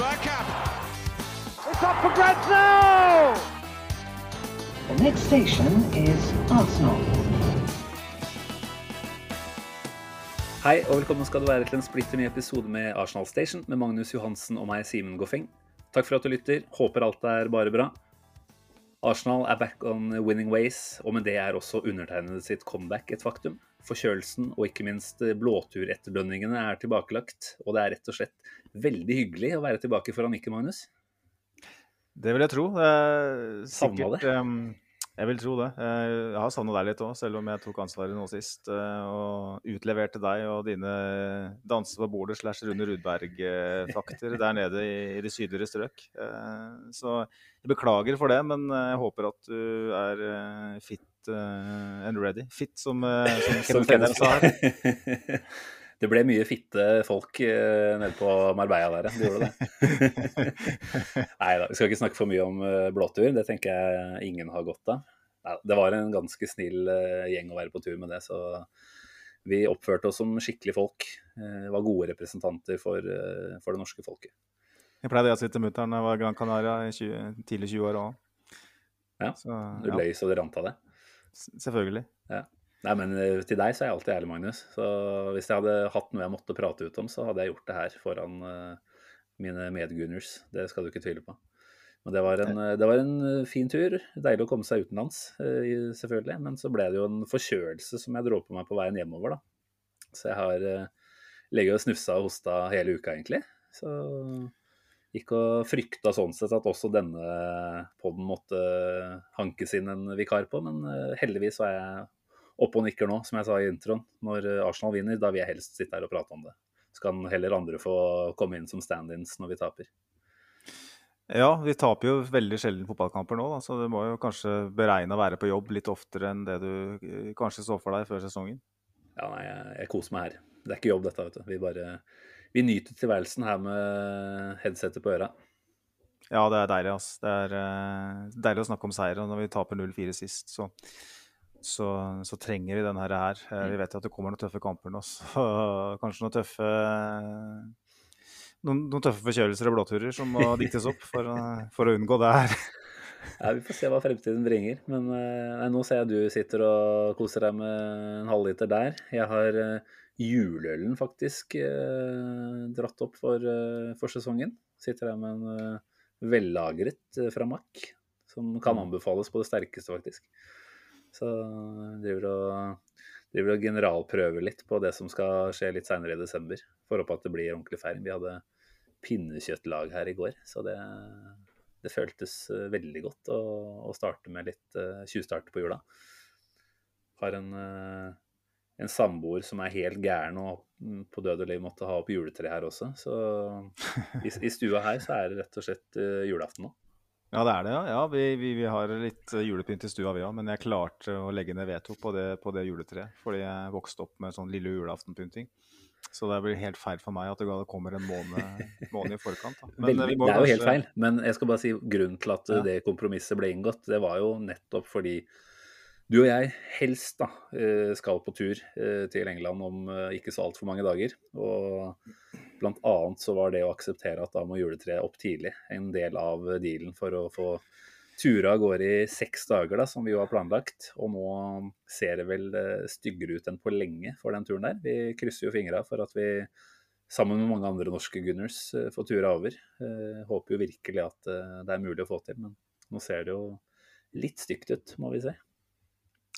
Bergkamp. It's up for grabs now! The next station is Arsenal. Hei og velkommen skal du være til en splitter ny episode med Arsenal Station med Magnus Johansen og meg, Simen Goffeng. Takk for at du lytter. Håper alt er bare bra. Arsenal er back on winning ways, og med det er også undertegnede sitt comeback et faktum. Forkjølelsen og ikke minst blåturetterdønningene er tilbakelagt, og det er rett og slett veldig hyggelig å være tilbake foran Nikke, Magnus. Det vil jeg tro. Eh, Savna det? ehm, jeg vil tro det. Eh, jeg har savna deg litt òg, selv om jeg tok ansvaret nå sist. eh, og utleverte deg og dine danse på bordet slash Rune Rudberg-fakter der nede i, de sydligere strøk. Eh, så jeg beklager for det, men eh, jeg håper at du er eh, fit eh, and ready. Fit, som, uh, som Som Kenneth sa her. Det ble mye fitte folk eh, nede på Marbella der, det gjorde det. Nei da, vi skal ikke snakke for mye om blåtur. Det tenker jeg ingen har godt av. Det var en ganske snill gjeng å være på tur med det, så vi oppførte oss som skikkelige folk. Vi var gode representanter for, for det norske folket. Jeg pleide å sitte mutter'n da jeg var Gran Canaria i 20, tidlig 20 år òg. Ja, Så, Du løy så det rant av det. Selvfølgelig. Nei, men eh, til deg så er jeg alltid ærlig, Magnus. Så hvis jeg hadde hatt noe jeg måtte prate ut om, så hadde jeg gjort det her foran eh, mine medgunners. Det skal du ikke tvile på. Men det var, en, det var en eh, fin tur. Deilig å komme seg utenlands, selvfølgelig. Men så ble det jo en forkjølelse som jeg dro på meg på veien hjemover, da. Så jeg har uh, ligget og snufsa og hosta hele uka, egentlig. Så gikk og frykta sånn sett at også denne podden måtte hankes inn en vikar på, men eh, heldigvis var jeg oppe og nikker nå, som jeg sa i introen. Når eh, Arsenal vinner, da vil jeg helst sitte her og prate om det. Så kan heller andre få komme inn som stand-ins når vi taper. Ja, vi taper jo veldig sjelden fotballkamper nå, da, så du må jo kanskje beregne å være på jobb litt oftere enn det du eh, kanskje så for deg før sesongen. Ja, nei, jeg, jeg koser meg her. Det er ikke jobb, dette, vet du. Vi bare vi nyter tilværelsen her med headsetet på øra. Ja, det er deilig, ass. Det er uh, deilig å snakke om seier. Og når vi taper 0-4 sist, så, så, så trenger vi denne her. Eh, Vi vet jo at det kommer noen tøffe kamper nå, så kanskje noen tøffe noen, noen tøffe forkjølelser og blåturer som må diktes opp for, for å unngå det her. Ja, Vi får se hva fremtiden bringer. Men eh, nei, nå ser jeg du sitter og koser deg med en halvliter der. Jeg har juleølen faktisk eh, dratt opp for, eh, for sesongen. Sitter her med en eh, vellagret eh, fra Mack, som kan anbefales på det sterkeste, faktisk. Så driver og, driver og generalprøver litt på det som skal skje litt seinere i desember. Får håpe at det blir ordentlig feiring. Vi hadde pinnekjøttlag her i går, så det, det føltes eh, veldig godt å, å starte med litt tjuvstart på jula. Har en, eh, en samboer som er helt gæren og mm, på død og liv måtte ha opp juletre her også. Så i, i stua her så er det rett og slett uh, julaften nå. Ja, det er det, ja. ja vi, vi, vi har litt eh, julepynt i stua, vi òg. Men jeg klarte å legge ned veto på det, på det juletreet. Fordi jeg vokste opp med sånn lille julaftenpynting. Så det blir helt feil for meg at det kommer en måned, måned i forkant. Eh, det er jo helt feil, men jeg skal bare si grunnen til at det kompromisset ble inngått, det var jo nettopp fordi du og jeg helst da eh, skal på tur eh, til England om eh, ikke så altfor mange dager. Og blant annet så var det å akseptere at da må juletreet opp tidlig en del av dealen for å få ture av gårde i seks dager, da, som vi jo har planlagt. Og nå ser det vel styggere ut enn på lenge for den turen der. Vi krysser jo fingra for at vi sammen med mange andre norske gunners får ture over. Håper jo virkelig at det er mulig å få til, men nå ser det jo litt stygt ut, må vi si.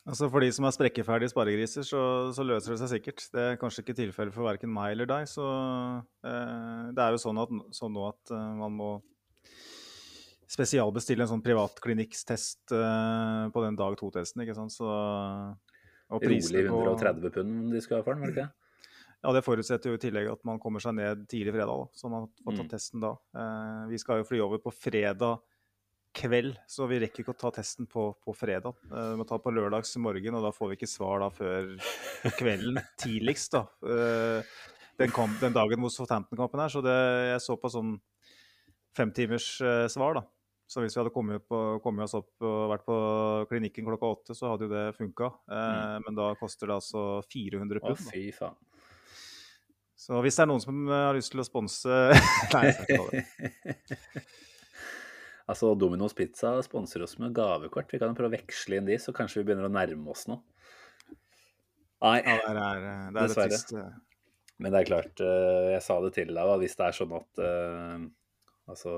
Altså For de som er sprekkeferdige sparegriser, så, så løser det seg sikkert. Det er kanskje ikke tilfellet for verken meg eller deg. Så eh, det er jo sånn, at, sånn nå at eh, man må spesialbestille en sånn privatklinikktest eh, på den dag to-testen. ikke sant? Så, og Rolig prisene på- 130 pund de skal ha for den, var det ikke? Ja, det forutsetter jo i tillegg at man kommer seg ned tidlig fredag, da, så man får tatt Mm. testen da. Eh, vi skal jo fly over på fredag kveld, så vi rekker ikke å ta testen på, på fredag. Eh, vi må ta på lørdags morgen, og da får vi ikke svar da før kvelden tidligst. da. Eh, den, kom, den dagen hvor Southampton-kampen er, så det, jeg så på sånn femtimers eh, svar, da. Så hvis vi hadde kommet, på, kommet oss opp og vært på klinikken klokka åtte, så hadde jo det funka. Eh, Men da koster det altså 400 Å, pund. Å, fy faen. Så hvis det er noen som har lyst til å sponse Nei, jeg skal ikke ta det. Altså, Domino's Pizza sponser oss med gavekort. Vi kan jo prøve å veksle inn de, så kanskje vi begynner å nærme oss noe. Nei, Ja, det er, det er, er Dessverre. trist. eh. men det er klart, eh, jeg sa det til deg, hvis det er sånn at eh, Altså,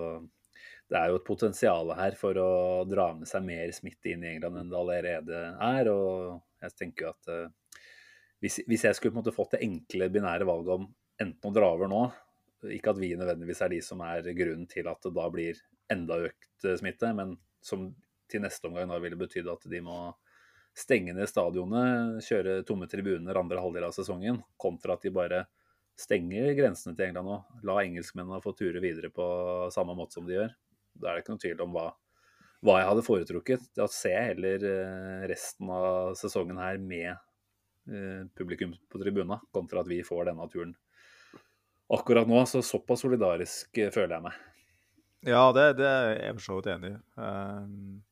det er jo et potensial her for å dra med seg mer smitte inn i England enn det allerede er. Og jeg tenker jo at eh, hvis, hvis jeg skulle på en måte fått det enkle, binære valget om enten å dra over nå Ikke at vi nødvendigvis er de som er grunnen til at det da blir enda økt eh, smitte, men som til neste omgang da ville betydd at de må stenge ned stadionet, kjøre tomme tribuner andre halvdel av sesongen, kontra at de bare stenger grensene til England og la engelskmennene få ture videre på samme måte som de gjør. Da er det ikke noen tvil om hva, hva jeg hadde foretrukket. Da ser jeg heller eh, resten av sesongen her med eh, publikum på tribuna, kontra at vi får denne turen akkurat nå. Så såpass solidarisk føler jeg meg. Ja, det, det er jeg for så vidt enig i. Ehm,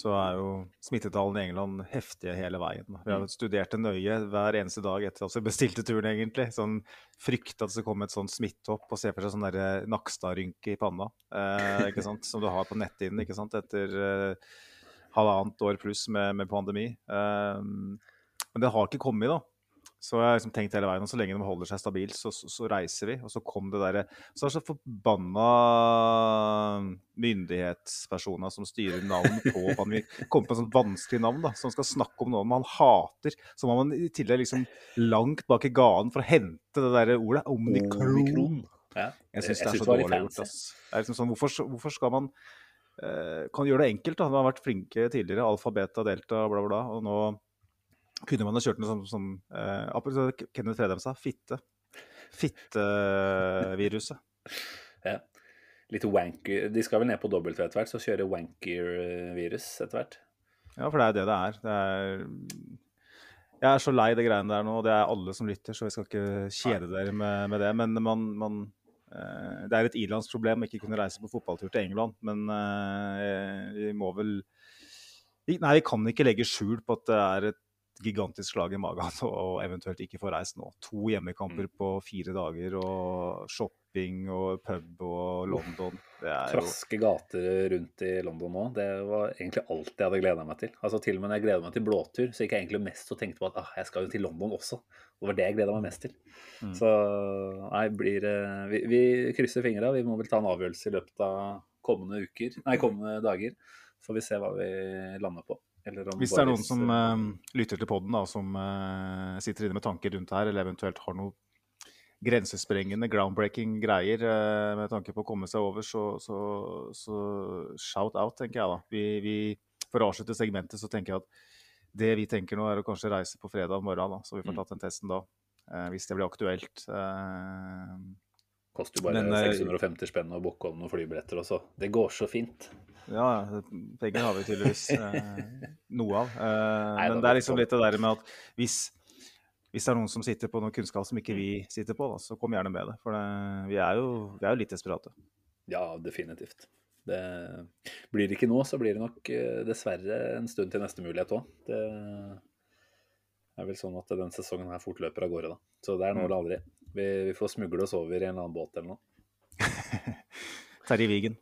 så er jo smittetallene i England heftige hele veien. Vi har studert det nøye hver eneste dag etter at vi bestilte turen, egentlig. Sånn Frykt at det kom et sånt smittehopp og se for seg sånn der Nakstad-rynke i panna. eh, ikke sant? Som du har på netthinnen ikke sant? etter eh, halvannet år pluss med, med pandemi. Ehm, men det har ikke kommet, da. Så jeg har liksom tenkt hele veien, og så lenge de holder seg stabilt, så, så, så reiser vi. Og så kom det derre Så er det så forbanna myndighetspersoner som styrer navn på pandemi. Kommer på et sånt vanskelig navn, da, som skal snakke om noe man hater. Så må man i tillegg liksom langt bak i ganen for å hente det derre ordet. Omikron. Omikron. Ja, Jeg syns det er så var litt dårlig gjort. ass. Det er liksom sånn, hvorfor, hvorfor skal man uh, Kan gjøre det enkelt, da. De har vært flinke tidligere. Alfa, beta, delta, bla, bla. Og nå kunne man ha kjørt noe sånn som uh, Kenneth Fredheim sa, fitte. Fitteviruset. Ja. Litt wanky. De skal vel ned på W etter hvert, så kjøre wanker-virus etter hvert. Ja, for det er det det er. det er. Jeg er så lei det greiene der nå, og det er alle som lytter, så jeg skal ikke kjede dere med, med det. Men man, man eh, Det er et ilandsproblem å ikke kunne reise på fotballtur til England, men eh, vi må vel Nei, vi kan ikke legge skjul på at det er et gigantisk slag i magen og eventuelt ikke få reist nå. To hjemmekamper på fire dager, og shopping og pub og London. Det er jo Traske gater rundt i London nå, det var egentlig alt jeg hadde gleda meg til. Altså Til og med når jeg gleda meg til blåtur, så gikk jeg egentlig mest og tenkte på at ah, jeg skal jo til London også. Det var det jeg gleda meg mest til. Mm. Så nei, blir det vi, vi krysser fingra. Vi må vel ta en avgjørelse i løpet av kommende uker, nei, kommende dager. Så får vi se hva vi lander på. Hvis det er noen som eh, lytter til podden som uh, sitter inne med tanker rundt her, eller eventuelt har noe grensesprengende, groundbreaking greier uh, med tanke på å komme seg over, så, så, så shout out, tenker jeg da. Vi, vi, for å avslutte segmentet, så tenker jeg at det vi tenker nå, er å kanskje reise på fredag morgen, da, så vi får Mm. tatt den testen da. hvis det blir aktuelt. Eh, Koster jo bare Men, eh, 650 spenn å booke om noen flybilletter også. Det går så fint. Ja, penger har vi tydeligvis eh, noe av. Eh, Nei, men det er liksom litt det der med at hvis, hvis det er noen som sitter på noe kunnskap som ikke vi sitter på, da, så kom gjerne med det. For det, vi, er jo, vi er jo litt desperate. Ja, definitivt. Det blir det ikke nå, så blir det nok eh, dessverre en stund til neste mulighet òg. Det er vel sånn at den sesongen her fort løper av gårde, da. Så det er nå Mm. eller aldri. Vi, vi får smugle oss over i en eller annen båt eller noe. Terje Vigen.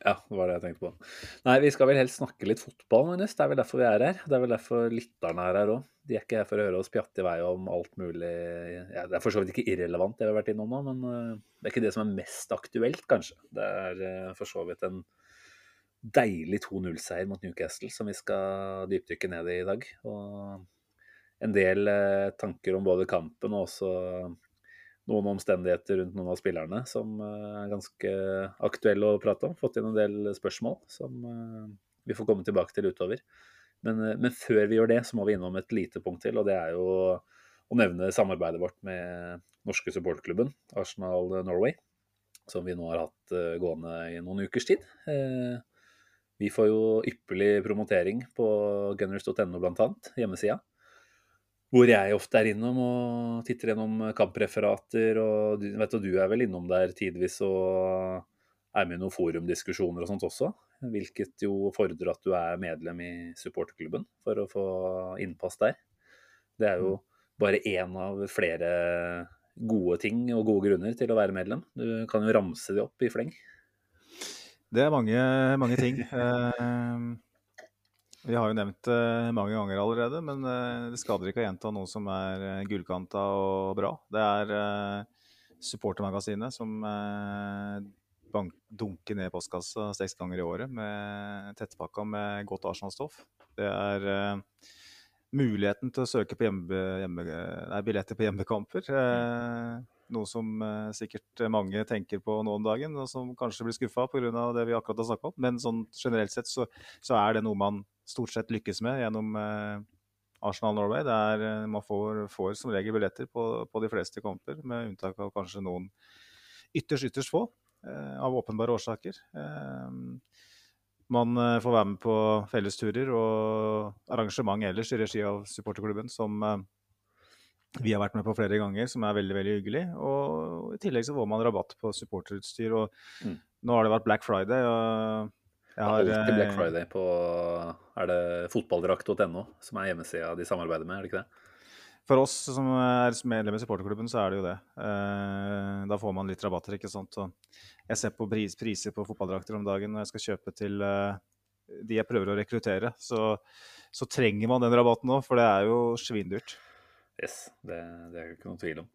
Ja, det var det jeg tenkte på. Nei, vi skal vel helst snakke litt fotball, Magnus. Det er vel derfor vi er her. Det er vel derfor lytterne er her òg. De er ikke her for å høre oss pjatte i vei om alt mulig ja, Det er for så vidt ikke irrelevant, det vi har vært innom nå, men eh, det er ikke det som er mest aktuelt, kanskje. Det er eh, for så vidt en deilig 2-0-seier mot Newcastle som vi skal dypdykke ned i i dag. Og en del eh, tanker om både kampen og også noen omstendigheter rundt noen av spillerne som eh, er ganske aktuelle å prate om. Fått inn en del spørsmål som eh, vi får komme tilbake til utover. Men, eh, men før vi gjør det, så må vi innom et lite punkt til, og det er jo å nevne samarbeidet vårt med norske supportklubben, Arsenal Norway, som vi nå har hatt gående i noen ukers tid. Vi får jo ypperlig promotering på gunners.no bl.a., hjemmesida. Hvor jeg ofte er innom og titter gjennom kampreferater. og vet, du, du er vel innom der tidvis og er med i noen forumdiskusjoner og sånt også. Hvilket jo fordrer at du er medlem i supporterklubben for å få innpass der. Det er jo bare én av flere gode ting og gode grunner til å være medlem? Du kan jo ramse de opp i fleng. Det er mange, mange ting. Eh, vi har jo nevnt det mange ganger allerede, men eh, det skader ikke å gjenta noe som er eh, gullkanta og bra. Det er eh, supportermagasinet som eh, dunker ned postkassa seks ganger i året med tettpakka med godt Arsenal-stoff. Det er eh, muligheten til å søke på hjemme, hjemme, nei, billetter på hjemmekamper. Eh, noe som eh, sikkert mange tenker på nå om dagen, og som kanskje blir skuffa pga. det vi akkurat har snakka om. Men sånn generelt sett så, så, er det noe man stort sett lykkes med gjennom eh, Arsenal Norway. Det er, eh, man får, får, som regel billetter på, på, de fleste kamper, med unntak av kanskje noen ytterst, ytterst få, eh, av åpenbare årsaker. Man får være med på fellesturer og arrangement ellers i regi av supporterklubben som vi har vært med på flere ganger, som er veldig veldig hyggelig. Og i tillegg så får man rabatt på supporterutstyr. Og mm. nå har det vært Black Friday. og jeg har Alltid Black eh, Friday på Er det fotballdrakt.no som er hjemmesida de samarbeider med, er det ikke det? For oss som er medlem i supporterklubben, så er det jo det. Eh, da får man litt rabatter, ikke sant. Og jeg ser på pris, priser på fotballdrakter om dagen når jeg skal kjøpe til eh, de jeg prøver å rekruttere. Så, så trenger man den rabatten nå, for det er jo svindyrt. Yes, det, det er ikke noen tvil om.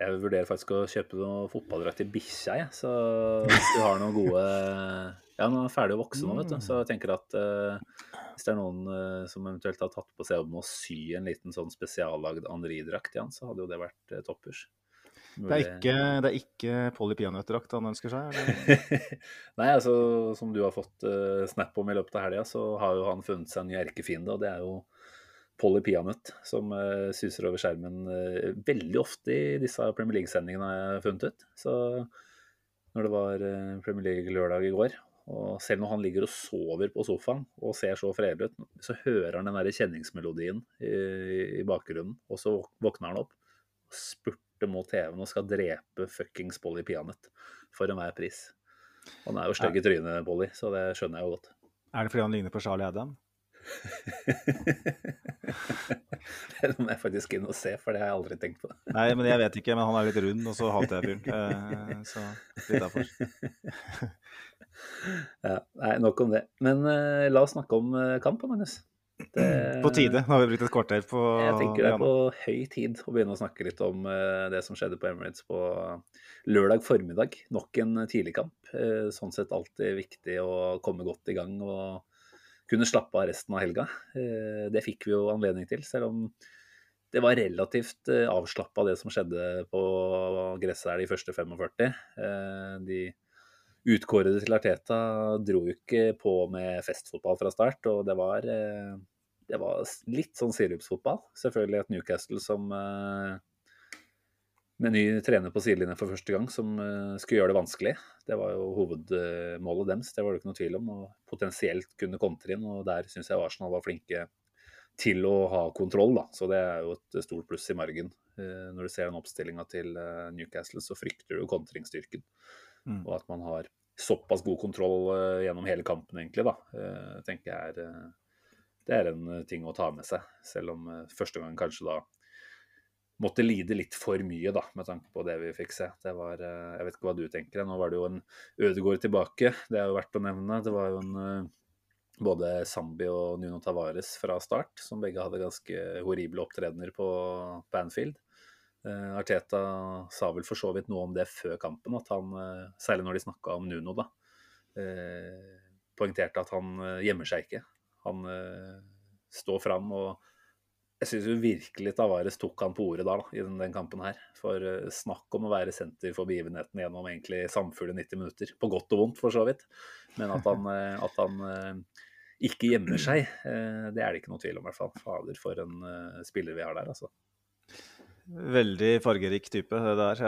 Jeg vurderer faktisk å kjøpe noe fotballdrakt til bikkja, jeg. Så hvis du har noen gode Ja, nå er han ferdig å vokse nå, vet du. Så jeg tenker at uh, hvis det er noen uh, som eventuelt har tatt på seg jobben med å sy en liten sånn spesiallagd Henri-drakt han, så hadde jo det vært uh, toppers. Det er ikke, det er ikke Polly Peanøtt-drakt han ønsker seg? Nei, altså som du har fått snap om i løpet av helga, så har jo han funnet seg en ny erkefiende, og det er jo Polly Peanøtt, som suser over skjermen veldig ofte i disse Premier League-sendingene, har jeg funnet ut. Så når det var Premier League-lørdag i går, og selv når han ligger og sover på sofaen og ser så fredelig ut, så hører han den der kjenningsmelodien i, i, bakgrunnen, og så våkner han opp og spurter mot TV-en og skal drepe fuckings Polly Peanøtt for enhver pris. Han er jo stygg i trynet, Polly, så det skjønner jeg jo godt. Er det fordi han ligner på Charlie Adam? det må jeg faktisk inn og se, for det har jeg aldri tenkt på. Nei, men jeg vet ikke. Men han er litt rund, og så hater jeg fyren. Eh, så litt derfor. ja, nei, nok om det. Men uh, la oss snakke om uh, kamp, Magnus. Det, på tide. Nå har vi brukt et kvarter på Jeg tenker det er på høy tid å begynne å snakke litt om uh, det som skjedde på Emirates på lørdag formiddag. Nok en tidligkamp. Uh, sånn sett alltid viktig å komme godt i gang og kunne slappe av resten av helga. Uh, det fikk vi jo anledning til, selv om det var relativt eh, avslappa det som skjedde på gresset her de første 45. Eh, de utkårede til Arteta dro jo ikke på med festfotball fra start, og det var, det var litt sånn sirupsfotball. Selvfølgelig et Newcastle som med ny trener på sidelinja for første gang, som uh, skulle gjøre det vanskelig. Det var jo hovedmålet deres, det var det ikke noe tvil om. Og potensielt kunne kontre inn. Og der syns jeg Arsenal var flinke til å ha kontroll, da. Så det er jo et stort pluss i margen. Når du ser den oppstillinga til Newcastle, så frykter du kontringsstyrken. Mm. Og at man har såpass god kontroll gjennom hele kampen, egentlig, da. tenker jeg er det er en ting å ta med seg. Selv om første gang kanskje da måtte lide litt for mye, da, med tanke på det vi fikk se. Det var, eh, Jeg vet ikke hva du tenker. Nå var det jo en Ødegård tilbake, det er jo verdt å nevne. Det var jo en eh, både Zambi og Nuno Tavares fra start, som begge hadde ganske horrible opptredener på Banfield. Uh, Arteta sa vel for så vidt noe om det før kampen, at han, uh, særlig når de snakka om Nuno, da, uh, poengterte at han gjemmer seg ikke. Han står fram og jeg syns virkelig Tavares tok han på ordet da, da i den, den, kampen her. For snakk om å være senter for begivenheten gjennom egentlig samfulle 90 minutter. På godt og vondt, for så vidt. Men at han, at han ikke gjemmer seg, det er det ikke noe tvil om, i hvert fall. Fader, for en spiller vi har der, altså. Veldig fargerik type, det der.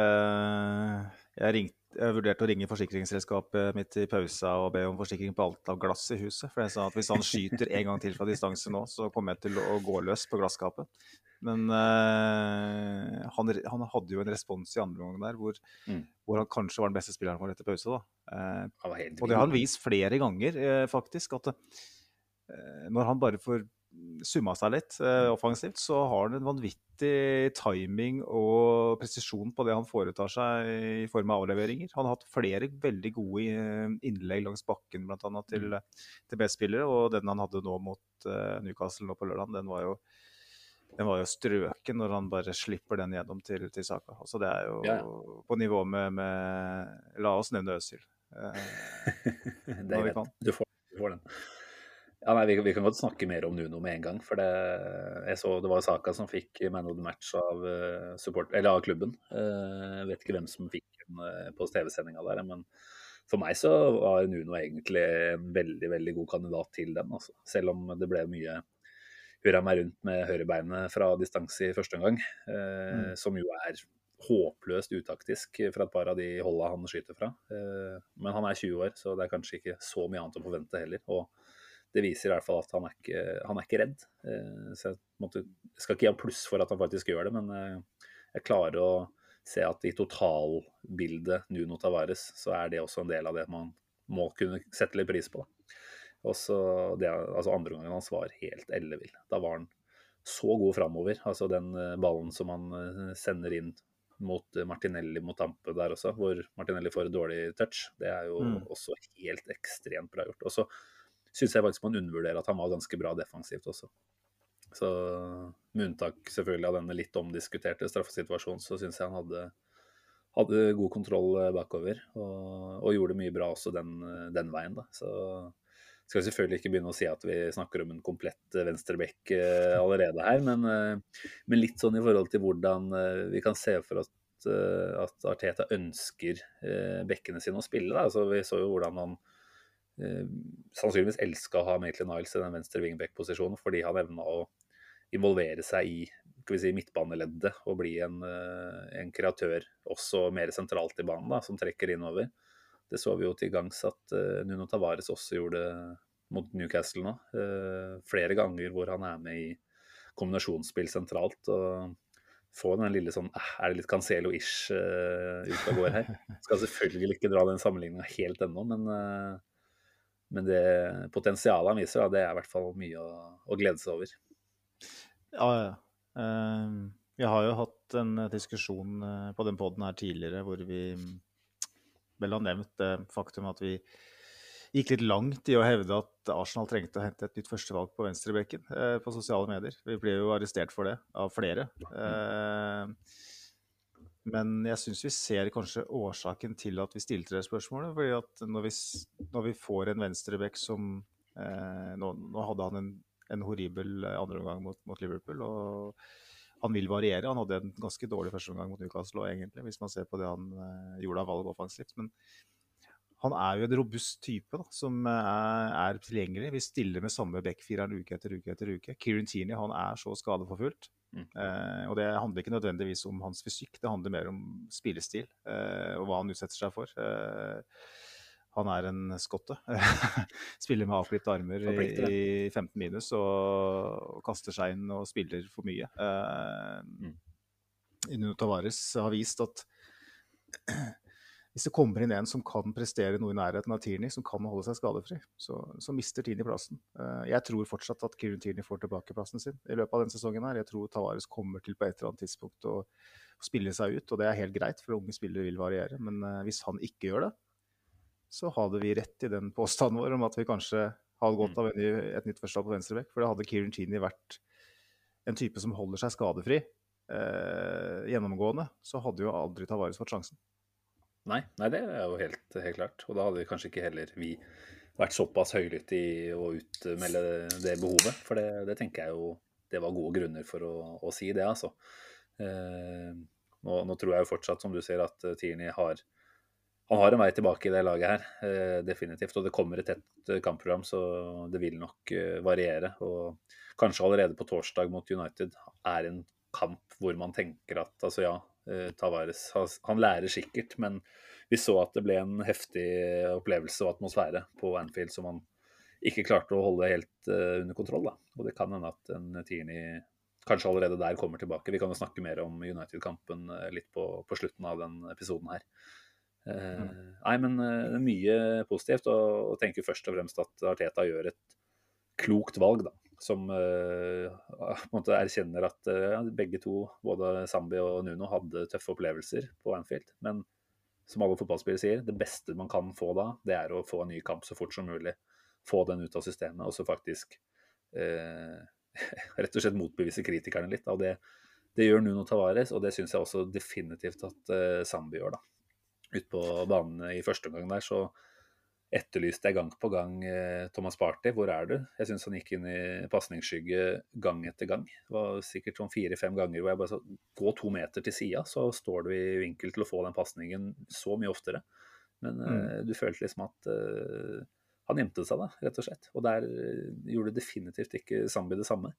Jeg, ringte, jeg vurderte å ringe forsikringsselskapet mitt i pausa og be om forsikring på alt av glass i huset. For jeg sa at hvis han skyter en gang til fra distanse nå, så kommer jeg til å gå løs på glasskapet. Men uh, han, han, hadde jo en respons i andre omgang der hvor, mm. hvor, han kanskje var den beste spilleren vår etter pause. Uh, og det har han vist flere ganger, uh, faktisk. At når han bare får summa seg litt eh, offensivt, så har han en vanvittig timing og presisjon på det han foretar seg i form av avleveringer. Han har hatt flere veldig gode eh, innlegg langs bakken annet, til, til B-spillere, og den han hadde nå mot eh, Newcastle nå på lørdag, den var jo den var jo strøken når han bare slipper den gjennom til, til Saka. Altså det er jo Ja, på nivå med, med La oss nevne Øzil. Eh. Du får, du får den. Ja, nei, vi, vi kan godt snakke mer om Nuno med en gang. For det, jeg så det var Saka som fikk man of the match av, eh, support, eller av klubben. Eh, Jeg vet ikke hvem som fikk den eh, på TV-sendinga der, men for meg så var Nuno egentlig en veldig veldig god kandidat til den. Altså. Selv om det ble mye hurra meg rundt med høyrebeinet fra distanse i første omgang, mm. som jo er håpløst utaktisk fra et par av de holda han skyter fra. Men han er 20 år, så det er kanskje ikke så mye annet å forvente heller. Og det viser i hvert fall at han er ikke, han er ikke redd. Eh, så jeg, måtte, skal ikke gi ham pluss for at han faktisk gjør det, men eh, jeg klarer å se at i totalbildet Nuno Tavares, så er det også en del av det man må kunne sette litt pris på. Og så det, altså Andre gangen hans var helt ellevill. Da var han så god framover. Altså den eh, ballen som han sender inn mot Martinelli mot Tampe der også, hvor Martinelli får et dårlig touch. Det er jo Mm. også helt ekstremt bra gjort. Og så syns jeg faktisk man undervurderer at han var ganske bra defensivt også. Så med unntak selvfølgelig av denne litt omdiskuterte straffesituasjonen, så syns jeg han hadde, hadde god kontroll eh, bakover. Og, og gjorde mye bra også den, eh, den veien, da. Så skal selvfølgelig ikke begynne å si at vi snakker om en komplett eh, venstreback allerede her, men, men litt sånn i forhold til hvordan vi kan se for oss eh, at Arteta ønsker bekkene sine å spille. Da. Altså, vi så jo hvordan han sannsynligvis elska å ha Maitland Niles i den venstre wingback-posisjonen, fordi han evna å involvere seg i si, midtbaneleddet og bli en, eh, en kreatør også mer sentralt i banen, da, som trekker innover. Det så vi jo til gangs at uh, Nuno Tavares også gjorde mot Newcastle nå. Uh, flere ganger hvor han er med i kombinasjonsspill sentralt. og Få den lille sånn eh, Er det litt Cancelo-ish uh, ut av går her? Skal selvfølgelig ikke dra den sammenligninga helt ennå, men, eh, men det potensialet han viser, da, det er i hvert fall mye å, å glede seg over. Ja, ja. Uh, Vi har jo hatt en diskusjon eh, på den poden her tidligere hvor vi vel har nevnt det faktum at vi gikk litt langt i å hevde at Arsenal trengte å hente et nytt førstevalg på venstrebekken eh, på sosiale medier. Vi ble jo arrestert for det av flere. Eh, men jeg syns vi ser kanskje årsaken til at vi stilte det spørsmålet. fordi at når vi, når vi får en venstrebekk som eh, nå, nå hadde han en, en horribel eh, andreomgang mot, mot Liverpool. og han vil variere. Han hadde en ganske dårlig førsteomgang mot Newcastle òg, egentlig, hvis man ser på det han eh, gjorde av valg offensivt. Men han er jo en robust type da, som eh, er, er tilgjengelig. Vi stiller med samme backfireren uke etter uke etter uke. Kieran Tini han er så skadeforfulgt. Mm. Eh, og det handler ikke nødvendigvis om hans fysikk, det handler mer om spillestil eh, og hva han utsetter seg for. Eh, han er en skotte. Spiller med avklipte armer i, i 15 minus og, og kaster seg inn og spiller for mye. Eh, Mm. Nuno Tavares har vist at hvis det kommer inn en som kan prestere noe i nærheten av Tierney, som kan holde seg skadefri, så, så mister Tierney plassen. Eh, jeg tror fortsatt at Kieran Tierney får tilbake plassen sin i løpet av denne sesongen. her. Jeg tror Tavares kommer til på et eller annet tidspunkt å spille seg ut, og det er helt greit, for unge spillere vil variere. Men eh, hvis han ikke gjør det, så hadde vi rett i den påstanden vår om at vi kanskje hadde godt av en ny, et nytt førstevalg på venstrebekk. For da hadde Kieran Tierney vært en type som holder seg skadefri eh, gjennomgående, så hadde jo aldri Tavares fått sjansen. Nei, nei, det er jo helt, helt klart. Og da hadde vi kanskje ikke heller vi vært såpass høylytte i å utmelde det behovet. For det, det tenker jeg jo det var gode grunner for å, å si det, altså. Eh, nå, nå tror jeg jo fortsatt, som du sier, at eh, Tierney har han har en vei tilbake i det laget her, eh, definitivt. Og det kommer et tett eh, kampprogram, så det vil nok eh, variere. Og kanskje allerede på torsdag mot United er en kamp hvor man tenker at altså ja, Tavares han lærer sikkert, men vi så at det ble en heftig opplevelse og atmosfære på Anfield som han ikke klarte å holde helt eh, under kontroll. Da. Og det kan hende at en Tierney kanskje allerede der kommer tilbake. Vi kan jo snakke mer om United-kampen eh, litt på, på slutten av den episoden her. Eh, Nei, men eh, det er mye positivt, og, og tenker først og fremst at Arteta gjør et klokt valg, da. Som uh, på en måte erkjenner at uh, begge to, både Zambi og Nuno, hadde tøffe opplevelser på Anfield. Men som alle fotballspillere sier, det beste man kan få da, det er å få en ny kamp så fort som mulig. Få den ut av systemet, og så faktisk uh, rett og slett motbevise kritikerne litt. Og det, det gjør Nuno Tavares, og det syns jeg også definitivt at Zambi gjør, da. Ute på banen i første omgang der, så etterlyste jeg gang på gang eh, Thomas Party. Hvor er du? Jeg syns han gikk inn i pasningsskygge gang etter gang. Det var sikkert sånn fire-fem ganger hvor jeg bare sa gå to meter til sida, så står du i vinkel til å få den pasningen så mye oftere. Men mm. uh, du følte liksom at uh, han gjemte seg, da, rett og slett. Og der uh, gjorde definitivt ikke Zambi det samme.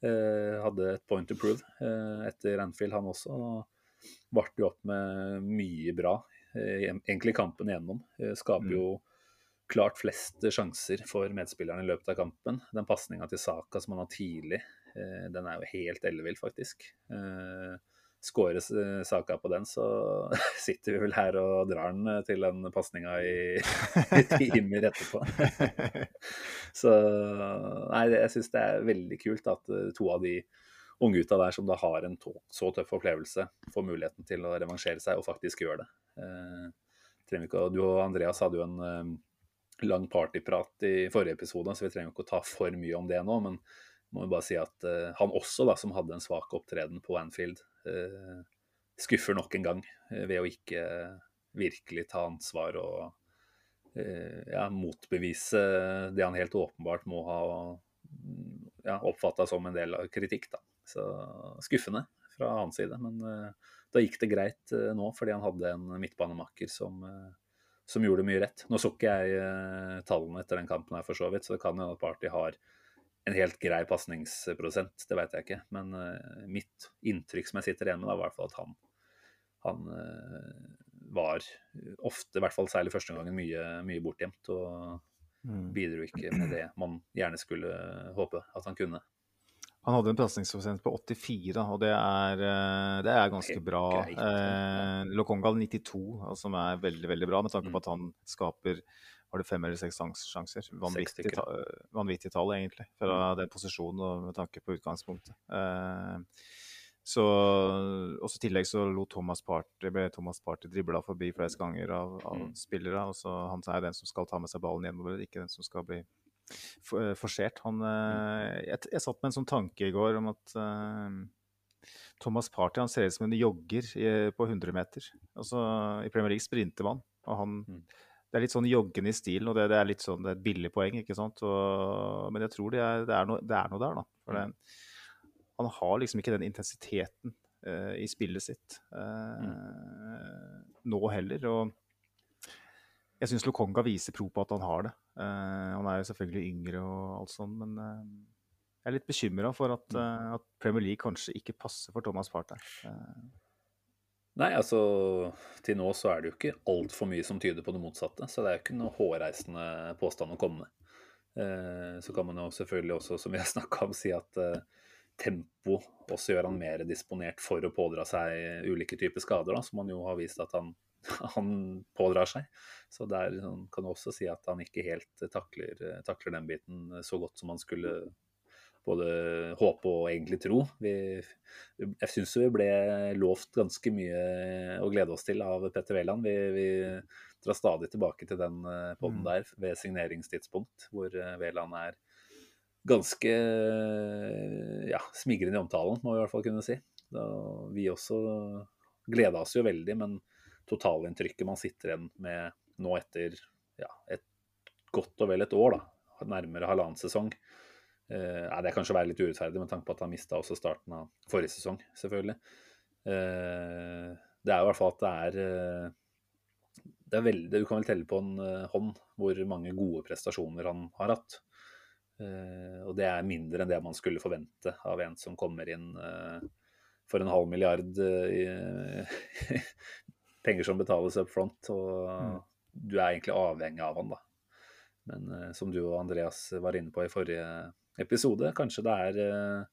hadde et point to prove etter Anfield, han også. Og varte jo opp med mye bra, egentlig kampen igjennom. skaper mm. Klart flest sjanser for medspillerne i løpet av kampen. Den pasninga til Saka som han har tidlig, eh, den er jo helt ellevill, faktisk. Skårer eh, Saka på den, så sitter vi vel her og drar den til den pasninga i, i timer etterpå. Så nei, jeg syns det er veldig kult at to av de unggutta der som da har en så tøff opplevelse, får muligheten til å revansjere seg og faktisk gjør det. Du og Andreas hadde jo en lang partyprat i forrige episode, så vi trenger ikke å ta for mye om det nå. Men må jo bare si at uh, han også, da, som hadde en svak opptreden på Anfield, uh, skuffer nok en gang uh, ved å ikke virkelig ta ansvar og ja, motbevise det han helt åpenbart må ha ja, oppfatta som en del av kritikk. Da. Så skuffende fra hans side. Men da gikk det greit nå, fordi han hadde en midtbanemakker som som gjorde mye rett. Nå så ikke jeg uh, tallene etter den kampen her for så vidt, så det kan hende at Party har en helt grei pasningsprosent, det vet jeg ikke. Men uh, mitt inntrykk som jeg sitter igjen med, var i hvert fall at han, han uh, var ofte, i hvert fall særlig første gangen, mye, mye bortgjemt. Og mm. bidro ikke med det man gjerne skulle håpe at han kunne. Han hadde en pasningsprosent på 84, og det er, eh, det er ganske bra. Eh, Lokonga 92, som er veldig veldig bra, med tanke på mm. at han skaper var det fem eller seks sjanser. Vanvittig, ta, vanvittig tall, egentlig, fra mm. den posisjonen og med tanke på utgangspunktet. Eh, så også I tillegg så Thomas Party, ble Thomas Party dribla forbi flest ganger av, av mm. spillere. og så Han er den som skal ta med seg ballen hjemover, ikke den som skal bli for, forsert. Han, uh, jeg, jeg, satt med en sånn tanke i går om at uh, Thomas Party han ser ut som en jogger på 100 meter. Altså, I Premier League sprinter man, og han mm. Det er litt sånn joggende i stilen, og det, det, er litt sånn, det er et billig poeng. ikke sant? Og, men jeg tror det er, det, er no, det er, noe der, da. For det, mm. han har liksom ikke den intensiteten uh, i spillet sitt uh, mm. nå heller. Og jeg syns Lokonga viser pro på at han har det. Uh, han er jo selvfølgelig yngre og alt sånt, men uh, jeg er litt bekymra for at, uh, at, Premier League kanskje ikke passer for Thomas Partey. Nei, altså til nå så er det jo ikke altfor mye som tyder på det motsatte. Så det er jo ikke noe hårreisende påstand å komme med. Så kan man jo selvfølgelig også, som vi har snakka om, si at tempo også gjør han mer disponert for å pådra seg ulike typer skader, da, som han jo har vist at han han pådrar seg. Så der kan du også si at han ikke helt takler, takler, den biten så godt som han skulle både håpe og egentlig tro. Vi, jeg syns vi ble lovt ganske mye å glede oss til av Petter Wæland. Vi, vi, drar stadig tilbake til den eh, poden mm. der ved signeringstidspunkt, hvor Wæland er ganske ja, smigrende i omtalen, må vi i hvert fall kunne si. Da, vi også gleda oss jo veldig, men totalinntrykket man sitter igjen med nå etter ja, et godt og vel et år, da, nærmere halvannen sesong. Eh, det er kanskje å være litt urettferdig med tanke på at han mista også starten av forrige sesong, selvfølgelig. Eh, det er i hvert fall at det er eh, det er veldig, Du kan vel telle på en uh, hånd hvor mange gode prestasjoner han har hatt. Uh, og det er mindre enn det man skulle forvente av en som kommer inn uh, for en halv milliard i, penger som betales up front, og mm. du er egentlig avhengig av han, da. Men uh, som du og Andreas var inne på i forrige episode, kanskje det er uh,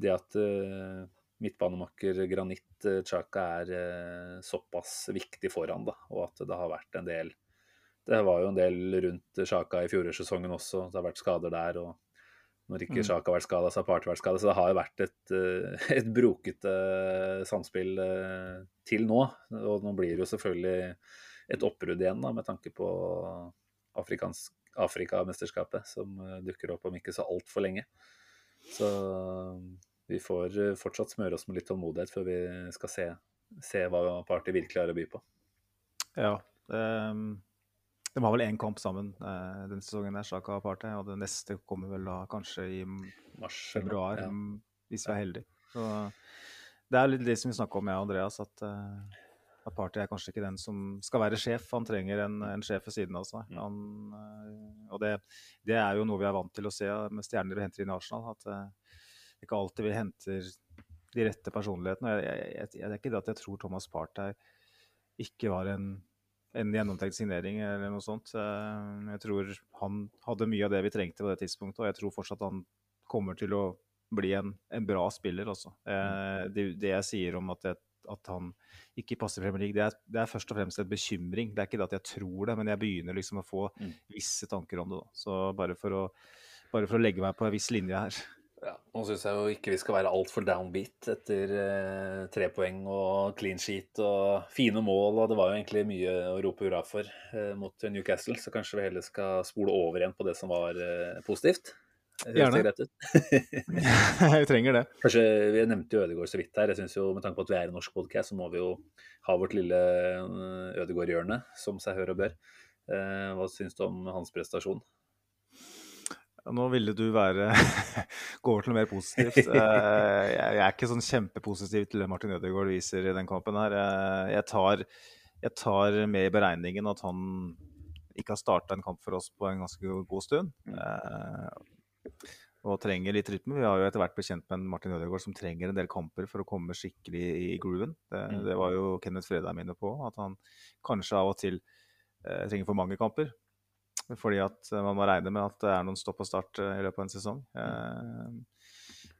det at uh, midtbanemakker Granit Chaka er såpass viktig for han, da, og at det har vært en del Det var jo en del rundt Chaka i fjorårssesongen også, det har vært skader der. og Når ikke Mm. Sjaka har vært skada, så har Party vært skada. Så det har jo vært et, eh, et brokete samspill eh, til nå. Og nå blir det jo selvfølgelig et oppbrudd igjen, da, med tanke på Afrikamesterskapet, som eh, dukker opp om ikke så altfor lenge. Så vi får eh, fortsatt smøre oss med litt tålmodighet før vi skal se, se hva Party virkelig har å by på. Ja. ehm, de har vel én kamp sammen eh, denne sesongen, der, Sjaka og Partey. Og det neste kommer vel da kanskje i Mars, februar, Ja. hvis vi er heldige. Så det er litt det som vi snakka om, jeg og Andreas, at, uh, at Partey er kanskje ikke den som skal være sjef. Han trenger en, en sjef ved siden av seg. Mm. Han, uh, og det, det er jo noe vi er vant til å se med stjerner vi henter inn i Arsenal. At uh, ikke alltid vi henter de rette personlighetene. Jeg, jeg, jeg, det er ikke det at jeg tror Thomas Partey ikke var en, en gjennomtenkt signering eller noe sånt. Eh, Jeg tror han hadde mye av det vi trengte på det tidspunktet, og jeg tror fortsatt han kommer til å bli en, en bra spiller. Eh, Det, det jeg sier om at, jeg, at han ikke passer Premier League, det er, det er først og fremst en bekymring. Det er ikke det at jeg tror det, men jeg begynner liksom å få Mm. visse tanker om det. Da. Så bare for, å, bare for å legge meg på en viss linje her. Ja, nå syns jeg jo ikke vi skal være altfor downbeat etter eh, tre poeng og clean sheet og fine mål. og Det var jo egentlig mye å rope hurra for eh, mot Newcastle, så kanskje vi heller skal spole over igjen på det som var eh, positivt. Gjerne. Vi jeg trenger det. Kanskje, Vi nevnte jo Ødegård så vidt her. jeg synes jo Med tanke på at vi er en norsk podcast, så må vi jo ha vårt lille eh, Ødegaard-hjørne, som seg hør og bør. Eh, hva syns du om hans prestasjon? Nå ville du være gå over til noe mer positivt. Eh, Jeg er ikke sånn kjempepositiv til det Martin Ødegaard viser i den kampen her. Eh, Jeg tar, jeg tar med i beregningen at han ikke har starta en kamp for oss på en ganske god stund. Eh, Og trenger litt rytme. Vi har jo etter hvert blitt kjent med en Martin Ødegaard som trenger en del kamper for å komme skikkelig i grooven. Det, Mm. det var jo Kenneth Fredheim inne på, at han kanskje av og til trenger for mange kamper. Fordi at eh, man må regne med at det er noen stopp og start eh, i løpet av en sesong. Eh,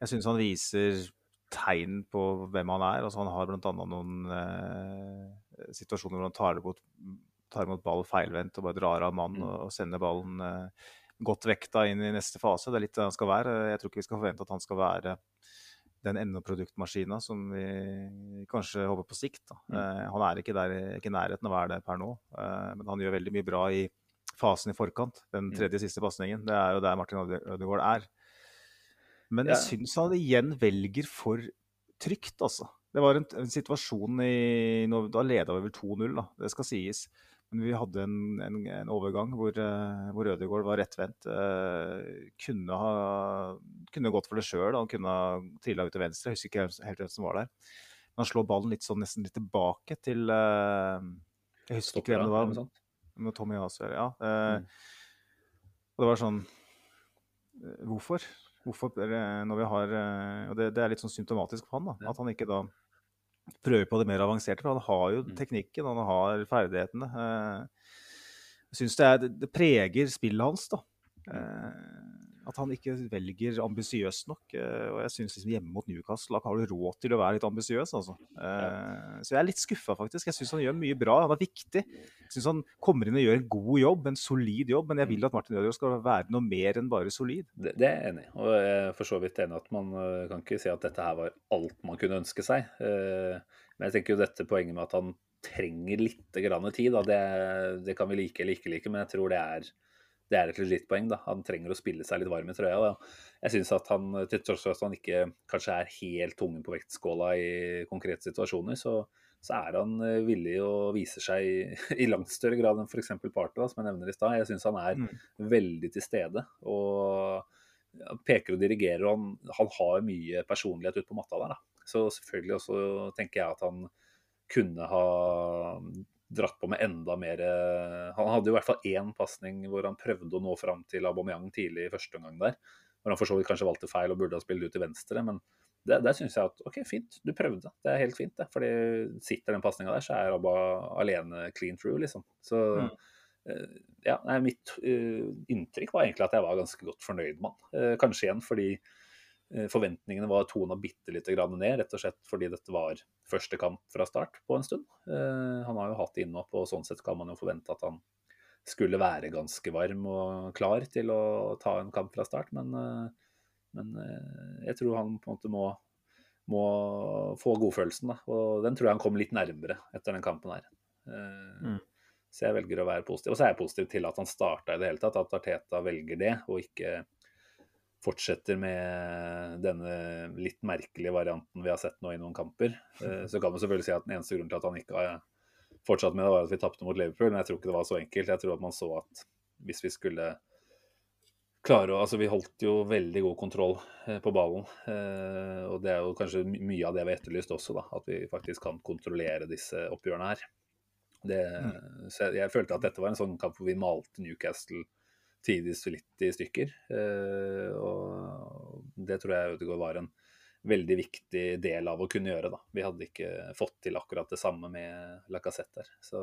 Jeg syns han viser tegn på hvem han er. Altså, han har bl.a. noen eh, situasjoner hvor han tar imot, tar imot ball feilvendt og bare drar av mann Mm. og, og sender ballen eh, godt vekta inn i neste fase. Det er litt det han skal være. Jeg tror ikke vi skal forvente at han skal være den endeproduktmaskina som vi kanskje håper på sikt. Mm. Eh, han er ikke, der, ikke i nærheten av å være det per nå, eh, men han gjør veldig mye bra i fasen i forkant. Den Mm. tredje siste pasningen. Det er jo der Martin Øde- Ødegaard er. Men jeg Ja. syns han igjen velger for trygt, altså. Det var en, en situasjon i Da leda vi vel 2-0, da. Det skal sies. Men vi hadde en, en, en overgang hvor, uh, hvor Ødegaard var rettvendt. Uh, kunne ha kunne gått for det sjøl. Han kunne ha trilla ut til venstre. Jeg husker ikke helt- hvem som var der. Men han slår ballen litt sånn nesten litt tilbake til uh, Jeg husker ikke hvem det var. Med Tommy Aser, ja. Eh, Mm. Og det var sånn eh, Hvorfor? Hvorfor når vi har eh, Og det, det er litt sånn symptomatisk for han, da. At han ikke da prøver på det mer avanserte. For han har jo Mm. teknikken, han har ferdighetene. Jeg syns det, det, det preger spillet hans, da. At han ikke velger ambisiøst nok. eh, Og jeg syns liksom hjemme mot Newcastle har du råd til å være litt ambisiøs, altså. Eh, Så jeg er litt skuffa, faktisk. Jeg syns han gjør mye bra. Han er viktig. Jeg syns han kommer inn og gjør en god jobb, en solid jobb. Men jeg vil at Martin Ødegaard skal være noe mer enn bare solid. Det, det er jeg enig i. Og jeg er for så vidt enig at man eh, kan ikke si at dette her var alt man kunne ønske seg. Eh, Men jeg tenker jo dette poenget med at han trenger litt grann tid, da, det, det kan vi like eller ikke like, men jeg tror det er, det er et legit poeng. da. Han trenger å spille seg litt varm i trøya. Da. Jeg syns at han, til tross for at han ikke kanskje er helt tungen på vektskåla i konkrete situasjoner, så, så er han eh, villig å vise seg i, i langt større grad enn f.eks. Party, som jeg nevner i stad. Jeg syns han er Mm. veldig til stede. og peker og dirigerer, og han, han har mye personlighet ute på matta der. Da. Så selvfølgelig også tenker jeg at han kunne ha dratt på med enda mer Han hadde jo i hvert fall én pasning hvor han prøvde å nå fram til Aubameyang tidlig i første omgang der. Hvor han for så vidt kanskje valgte feil og burde ha spilt ut til venstre. Men det, der syns jeg at OK, fint, du prøvde. Det er helt fint, det. Fordi sitter den pasninga der, så er Abba alene clean through, liksom. Så Mm. eh, ja, nei, mitt uh, inntrykk var egentlig at jeg var ganske godt fornøyd med han. Uh, kanskje igjen fordi eh, forventningene var tona bitte lite grann ned, rett og slett fordi dette var første kamp fra start på en stund. Eh, han har jo hatt innhopp, og sånn sett kan man jo forvente at han skulle være ganske varm og klar til å ta en kamp fra start, men eh, men jeg tror han på en måte må, må få godfølelsen. Da. Og den tror jeg han kom litt nærmere etter den kampen her. Mm. Så jeg velger å være positiv. Og så er jeg positiv til at han starta i det hele tatt, at Arteta velger det, og ikke fortsetter med denne litt merkelige varianten vi har sett nå i noen kamper. Så kan man selvfølgelig si at den eneste grunnen til at han ikke har fortsatt med det, var at vi tapte mot Liverpool, men jeg tror ikke det var så enkelt. Jeg tror at man så at hvis vi skulle klare å Altså, vi holdt jo veldig god kontroll eh, på ballen. Eh, og det er jo kanskje mye av det vi har etterlyst også, da. At vi faktisk kan kontrollere disse oppgjørene her. Det, mm. Så jeg, jeg, følte at dette var en sånn kamp hvor vi malte Newcastle tidvis litt i stykker. Eh, og det tror jeg Ødegaard var en veldig viktig del av å kunne gjøre, da. Vi hadde ikke fått til akkurat det samme med Lacassette der. Så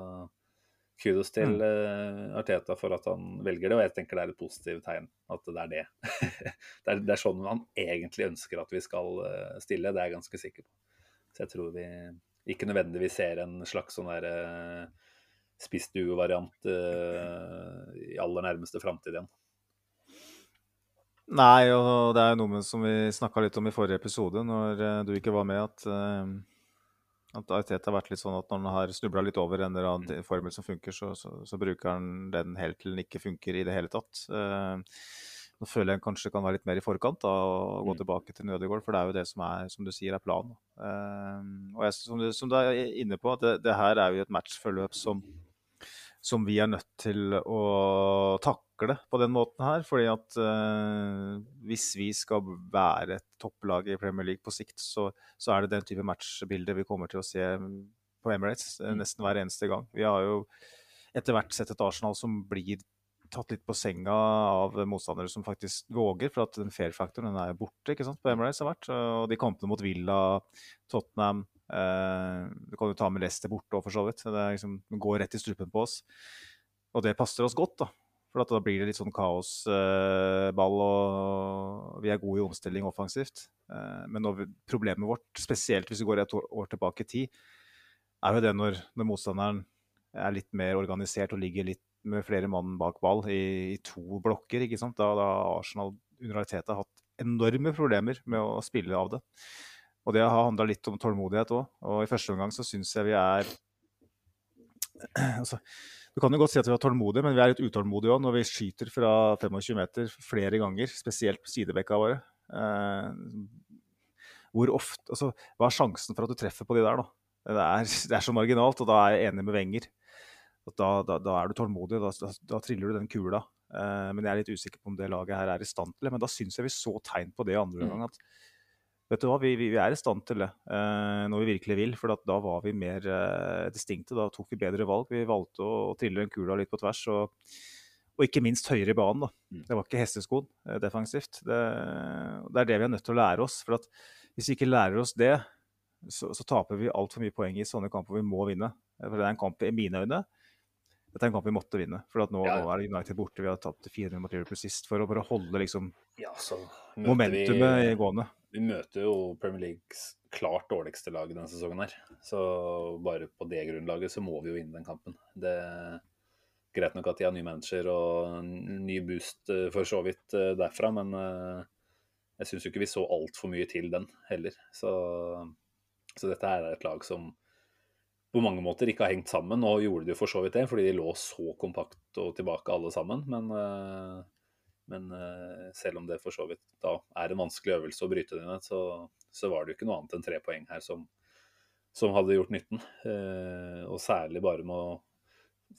kudos til mm. uh, Arteta for at han velger det, og jeg tenker det er et positivt tegn at det er det. det, er, det, er, sånn han egentlig ønsker at vi skal uh, stille, det er jeg ganske sikker på. Så jeg tror vi ikke nødvendigvis ser en slags sånn der spissdue-variant uh, i aller nærmeste framtid igjen. Nei, og det er noe som vi snakka litt om i forrige episode, når du ikke var med, at at Arteta har vært litt sånn at når han har snubla litt over en eller annen formel som funker, så, så, så, bruker han den helt til den ikke funker i det hele tatt. Uh, nå føler jeg han kanskje kan være litt mer i forkant da, og gå mm. tilbake til Nødegård, for det er jo det som er, som du sier, er planen. Og jeg, som, du, som, du, er inne på, det, det her er jo et matchforløp som som vi er nødt til å takle på den måten her. fordi at uh, hvis vi skal være et topplag i Premier League på sikt, så, så er det den type matchbilder vi kommer til å se på Emirates uh, nesten hver eneste gang. Vi har jo etter hvert sett et Arsenal som blir tatt litt på senga av motstandere som faktisk våger, for at den fair-faktoren er borte ikke sant, på Emirates har vært. Og de kampene mot Villa, Tottenham, du kan jo ta med Leicester borte òg, for så vidt. Det, liksom, går rett i strupen på oss. Og det passer oss godt, da. For da blir det litt sånn kaosball, uh, og vi er gode i omstilling offensivt. Uh, men problemet vårt, spesielt hvis vi går et år tilbake i tid, er jo det når, når, motstanderen er litt mer organisert og ligger litt med flere mann bak ball i, i to blokker. ikke sant? Da, da Arsenal under realiteten har hatt enorme problemer med å spille av det. Og det har handla litt om tålmodighet òg. Og i første omgang så syns jeg vi er altså, Du kan jo godt si at vi er tålmodige, men vi er litt utålmodige òg når vi skyter fra 25 meter flere ganger, spesielt på sidebekka våre. Eh, hvor ofte, altså, hva er sjansen for at du treffer på de der, da? Det er, det er så marginalt, og da er jeg enig med Wenger. Da, da, da, er du tålmodig, da, da, triller du den kula. Eh, men jeg er litt usikker på om det laget her er i stand til det. Men da syns jeg vi så tegn på det i andre mm. gang. at Vet du hva, vi, vi, er i stand til det eh, når vi virkelig vil. For da var vi mer eh, distinkte. Da tok vi bedre valg. Vi valgte å, å trille den kula litt på tvers. Og, og, ikke minst høyere i banen. Da. Mm. Det var ikke hesteskoen eh, defensivt. Det, det, er det vi er nødt til å lære oss. For hvis vi ikke lærer oss det, så, så taper vi altfor mye poeng i sånne kamper vi må vinne. For det er en kamp i mine øyne dette er en kamp vi måtte vinne. For nå, ja. nå, er United borte. Vi har tapt 400 mot Liverpool sist for å bare holde liksom, ja, momentumet vi, gående. Vi møter jo Premier Leagues klart dårligste lag denne sesongen her. Så bare på det grunnlaget så må vi jo vinne den kampen. Det er greit nok at de har ny manager og ny boost eh, for så vidt eh, derfra, men eh, jeg syns jo ikke vi så altfor mye til den heller. Så, så dette her er et lag som på mange måter ikke har hengt sammen. og gjorde det jo for så vidt det, fordi de lå så kompakt og tilbake alle sammen. Men, men eh, selv om det for så vidt da er en vanskelig øvelse å bryte det ned, så, så, var det jo ikke noe annet enn tre poeng her som, som hadde gjort nytten. Eh, og særlig bare med å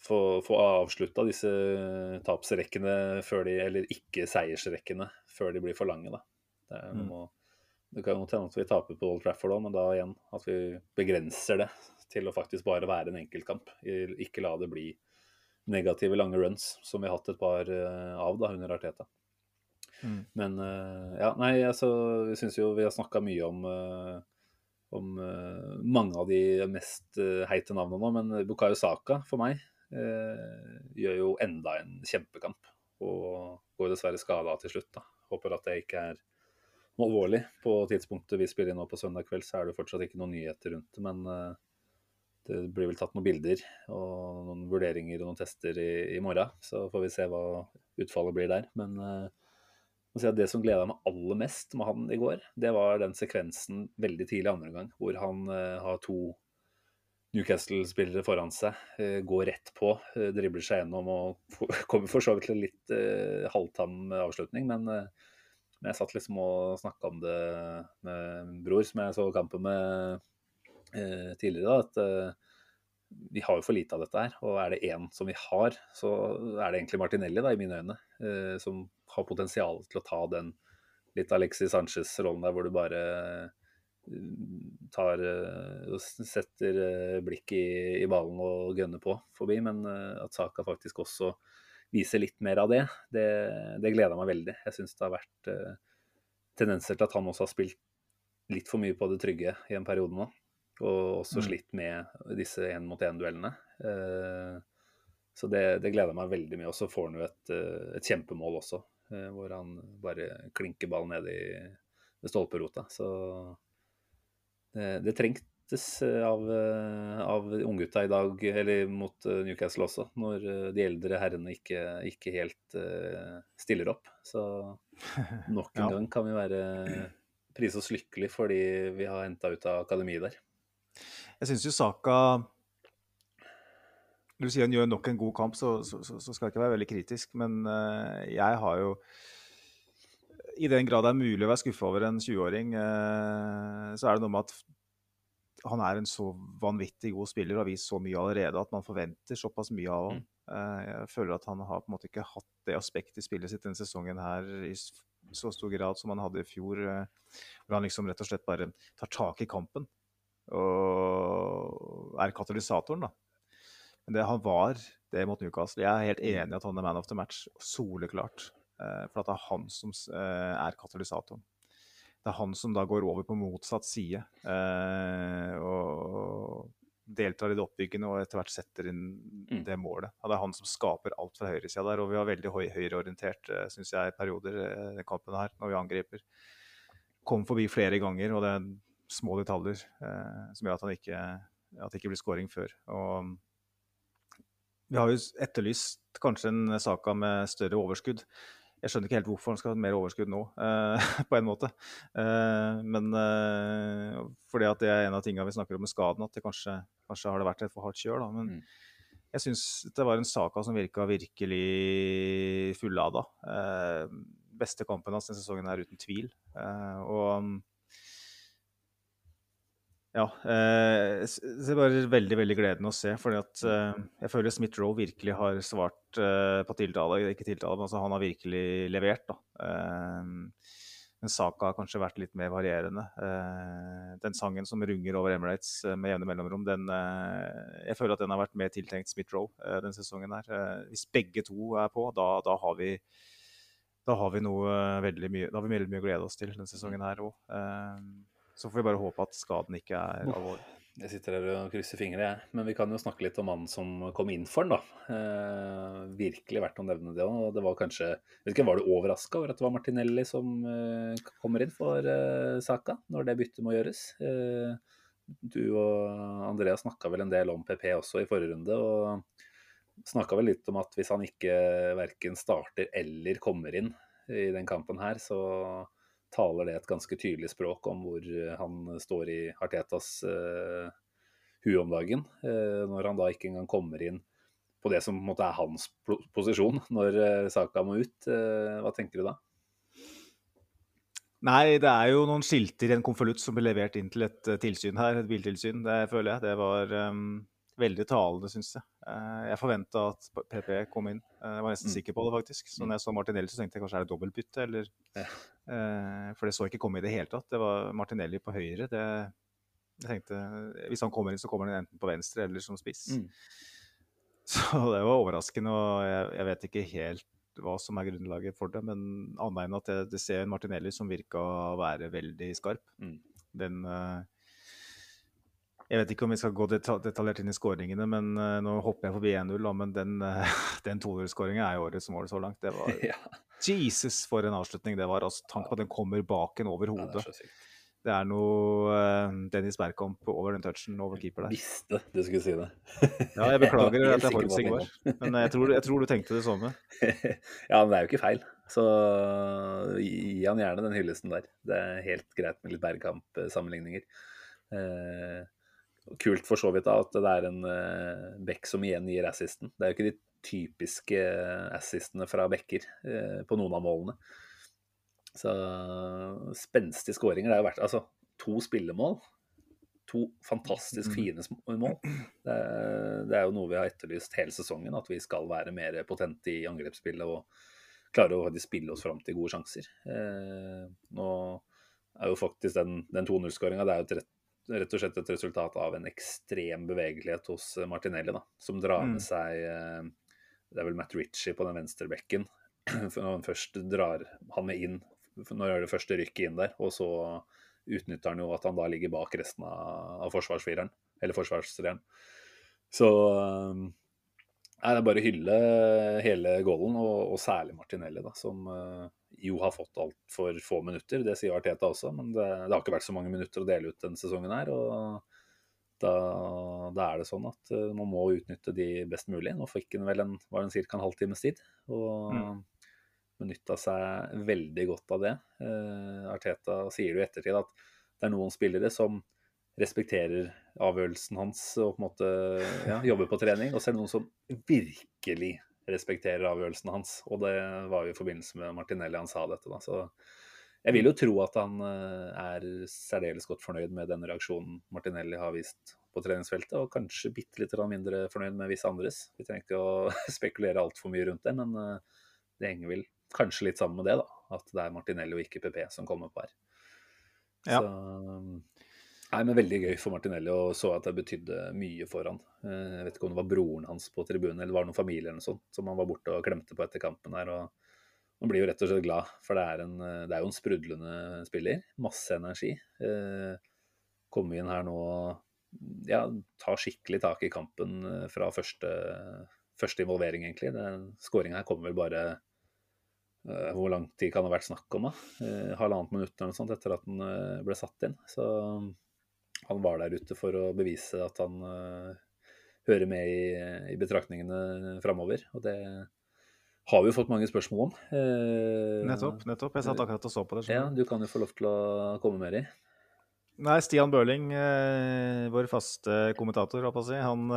få, få avslutta disse tapsrekkene før de, eller ikke-seiersrekkene før de blir for lange. Da. Det, noe, mm. det kan jo hende at vi taper på Old Trafford òg, men da igjen at vi begrenser det til å faktisk bare være en enkeltkamp. Ikke la det bli negative lange runs, som vi har hatt et par eh, av da, under Arteta. Mm. Men eh, ja, nei, altså, jeg syns jo vi har snakka mye om, eh, om mange av de mest heite navnene nå, men Bukayo Saka for meg gjør jo enda en kjempekamp. Og går dessverre skada til slutt. da. Håper at det ikke er noe alvorlig. På tidspunktet vi spiller inn nå på søndag kveld, så er det fortsatt ikke noen nyheter rundt det. Men det blir vel tatt noen bilder og noen vurderinger og noen tester i, i morgen. Så får vi se hva utfallet blir der. Men, uh, si Det som gleda meg aller mest med han i går, det var den sekvensen veldig tidlig andre gang, hvor han uh, har to Newcastle-spillere foran seg, uh, går rett på, uh, dribler seg gjennom og kommer for så vidt til en litt uh, halvtam avslutning. Men, men, jeg satt liksom og snakka om det med bror, som jeg så kampen med tidligere. da, at vi har jo for lite av dette her. Og er det én som vi har, så er det egentlig Martinelli, da, i mine øyne. Eh, som har potensial til å ta den litt Alexis Sanchez-rollen der, hvor du bare eh, tar eh, og setter eh, blikk i, i, ballen og gønner på forbi. Men eh, at Saka faktisk også viser litt mer av det, det, det gleder meg veldig. Jeg syns det har vært eh, tendenser til at han også har spilt litt for mye på det trygge i en periode nå. Og også mm. slitt med disse én-mot-én-duellene. Eh, så det, det, gleder jeg meg veldig mye. Og så får han jo et, eh, et, kjempemål også, eh, hvor han bare klinker ballen ned i ved stolperota. Så det, det trengtes av, av unggutta i dag, eller mot Newcastle også, når de eldre herrene ikke, ikke helt stiller opp. Så nok en ja. gang kan vi være prise oss lykkelig fordi vi har henta ut av akademiet der. Jeg syns jo Saka du sier han gjør nok en god kamp, så, så, så, skal jeg ikke være veldig kritisk. Men uh, jeg har jo I den grad det er mulig å være skuffa over en 20-åring, uh, eh, så er det noe med at han er en så vanvittig god spiller og har vist så mye allerede at man forventer såpass mye av ham. Uh, jeg føler at han har på en måte ikke hatt det aspektet i spillet sitt denne sesongen her i så stor grad som han hadde i fjor, hvor han liksom rett og slett bare tar tak i kampen og er katalysatoren, da. Men det han var det mot Newcastle Jeg er helt mm. enig i at han er man of the match, soleklart. for for det er han som eh, er katalysatoren. Det er han som da går over på motsatt side eh, og deltar i det oppbyggende og etter hvert setter inn mm. det målet. Ja, det er han som skaper alt fra høyresida der, og vi var veldig høy, høyreorientert, syns jeg, i perioder i kampen her, når vi angriper. Kom forbi flere ganger, og det små detaljer eh, som gjør at, han ikke, at det ikke blir scoring før. Og vi har jo etterlyst kanskje en Saka med større overskudd. Jeg skjønner ikke helt hvorfor han skal ha mer overskudd nå, eh, på en måte. Eh, men eh, fordi at det er en av tingene vi snakker om med skaden, at det kanskje, kanskje har det vært et for hardt kjør. Da. Men mm. jeg syns det var en Saka som virka virkelig fullada. Eh, beste kampen hans denne sesongen er uten tvil. Eh, og ja. Eh, det er bare veldig veldig gledende å se. fordi at eh, Jeg føler Smith-Roe virkelig har svart eh, på tiltale. Ikke tiltale, men altså han har virkelig levert. da. Eh, men Saka har kanskje vært litt mer varierende. Eh, den sangen som runger over Emirates eh, med jevne mellomrom, den, jeg føler at den har vært mer tiltenkt Smith-Roe denne sesongen. her. hvis begge to er på, da, da, har vi da har vi noe veldig mye, da har vi veldig mye å glede oss til denne sesongen her òg. Så får vi bare håpe at skaden ikke er alvorlig. Jeg sitter her og krysser fingre, jeg. Men vi kan jo snakke litt om mannen som kom inn for den, da. Eh, virkelig verdt å nevne det òg. Det var kanskje vet ikke, Var du overraska over at det var Martinelli som eh, kommer inn for eh, Saka, når det byttet må gjøres? Eh, du og Andrea snakka vel en del om PP også i forrige runde. og Snakka vel litt om at hvis han ikke verken starter eller kommer inn i den kampen her, så taler det et ganske tydelig språk om hvor eh, han står i Artetas uh, hue om dagen. Uh, når han da ikke engang kommer inn på det som på en måte er hans posisjon når uh, saka må ut. Uh, hva tenker du da? Nei, det er jo noen skilter i en konvolutt som ble levert inn til et tilsyn her, et biltilsyn. Det føler jeg. Det var um, veldig talende, syns jeg. Uh, jeg forventa at PP kom inn. Uh, jeg var nesten mm. sikker på det, faktisk. Så mm. når jeg så Martinelli, så tenkte jeg kanskje er det dobbeltbytte, eller uh, For det så ikke komme i det hele tatt. Det var Martinelli på høyre. Det, jeg tenkte Hvis han kommer inn, så kommer han enten på venstre eller som spiss. Mm. Så det var overraskende, og jeg, jeg, vet ikke helt hva som er grunnlaget for det, men annet enn at jeg, det ser Martinelli som virka å være veldig skarp. Mm. Den uh, jeg vet ikke om vi skal gå detaljert inn i skåringene, men uh, nå hopper jeg forbi 1-0. Men den, uh, den 2-0-skåringa er jo årets mål så langt. Det var ja. Jesus, for en avslutning det var. altså Tank på at den kommer bak en over hodet. Ja, det, det er noe eh, Dennis Bergkamp over den touchen over keeper der. Visste du skulle si det. Ja, jeg beklager jeg at jeg forutsigbar, men jeg tror, jeg tror du tenkte det samme. ja, men det er jo ikke feil. Så gi han gjerne den hyllesten der. Det er helt greit med litt Bergkamp-sammenligninger. Eh, kult for så vidt da at det er en uh, back som igjen gir assisten. Det er jo ikke de typiske assistene fra backer uh, på noen av målene. Så spenstige skåringer. Det har jo vært altså, to spillemål. To fantastisk fine mål. Det er, det er jo noe vi har etterlyst hele sesongen, at vi skal være mer potente i angrepsspillet og klare å spille oss fram til gode sjanser. Eh, nå er jo faktisk den, den 2-0-skåringa det er jo et rett, rett og slett et resultat av en ekstrem bevegelighet hos Martinelli, da, som drar Mm. med seg eh, Det er vel Matt Ritchie på den venstre bekken. Når han først drar han med inn, når gjør det første rykket inn der, og så utnytter han jo at han da ligger bak resten av, av forsvarsfireren, eller forsvarstreeren. Så eh, Nei, det er bare å hylle hele goalen, og, og særlig Martinelli, da, som eh, jo har fått altfor få minutter. Det sier Arteta også, men det, det har ikke vært så mange minutter å dele ut denne sesongen her. og da, da er det sånn at eh, man må utnytte de best mulig. Nå fikk han vel en, var en ca. en halvtimes tid, og Mm. benytta seg veldig godt av det. Eh, Arteta sier jo i ettertid at det er noen spillere som respekterer avgjørelsen hans og på en måte ja, jobber på trening. Og så er det noen som virkelig respekterer avgjørelsen hans. Og det var jo i forbindelse med Martinelli han sa dette. da, så jeg vil jo tro at han eh, er særdeles godt fornøyd med den reaksjonen Martinelli har vist på treningsfeltet, og kanskje bitte litt mindre fornøyd med visse andres. Vi trenger ikke å spekulere altfor mye rundt det, men eh, det henger vel kanskje litt sammen med det, da. At det er Martinelli og ikke PP som kommer på her. Ja. Så Nei, men Veldig gøy for Martinelli, og så at det betydde mye for han. Eh, Jeg vet ikke om det var broren hans på tribunen, eller var det noen familie eller noe sånt, som han var borte og klemte på etter kampen her. og Man blir jo rett og slett glad, for det er, en, eh, det er jo en sprudlende spiller. Masse energi. Eh, Komme inn her nå ja, ta skikkelig tak i kampen fra første, første involvering, egentlig. Skåringa her kommer vel bare Hvor lang tid kan det ha vært snakk om? da? Halvannet minutt eller noe sånt etter at den ble satt inn. Så han var der ute for å bevise at han uh, hører med i, i betraktningene framover. Og det har vi jo fått mange spørsmål om. Uh, Nettopp. nettopp. Jeg satt akkurat og så på det. Ja, skjønner du. du kan jo få lov til å komme mer i. Nei, Stian Børling, eh, vår faste kommentator, holdt på å si, han,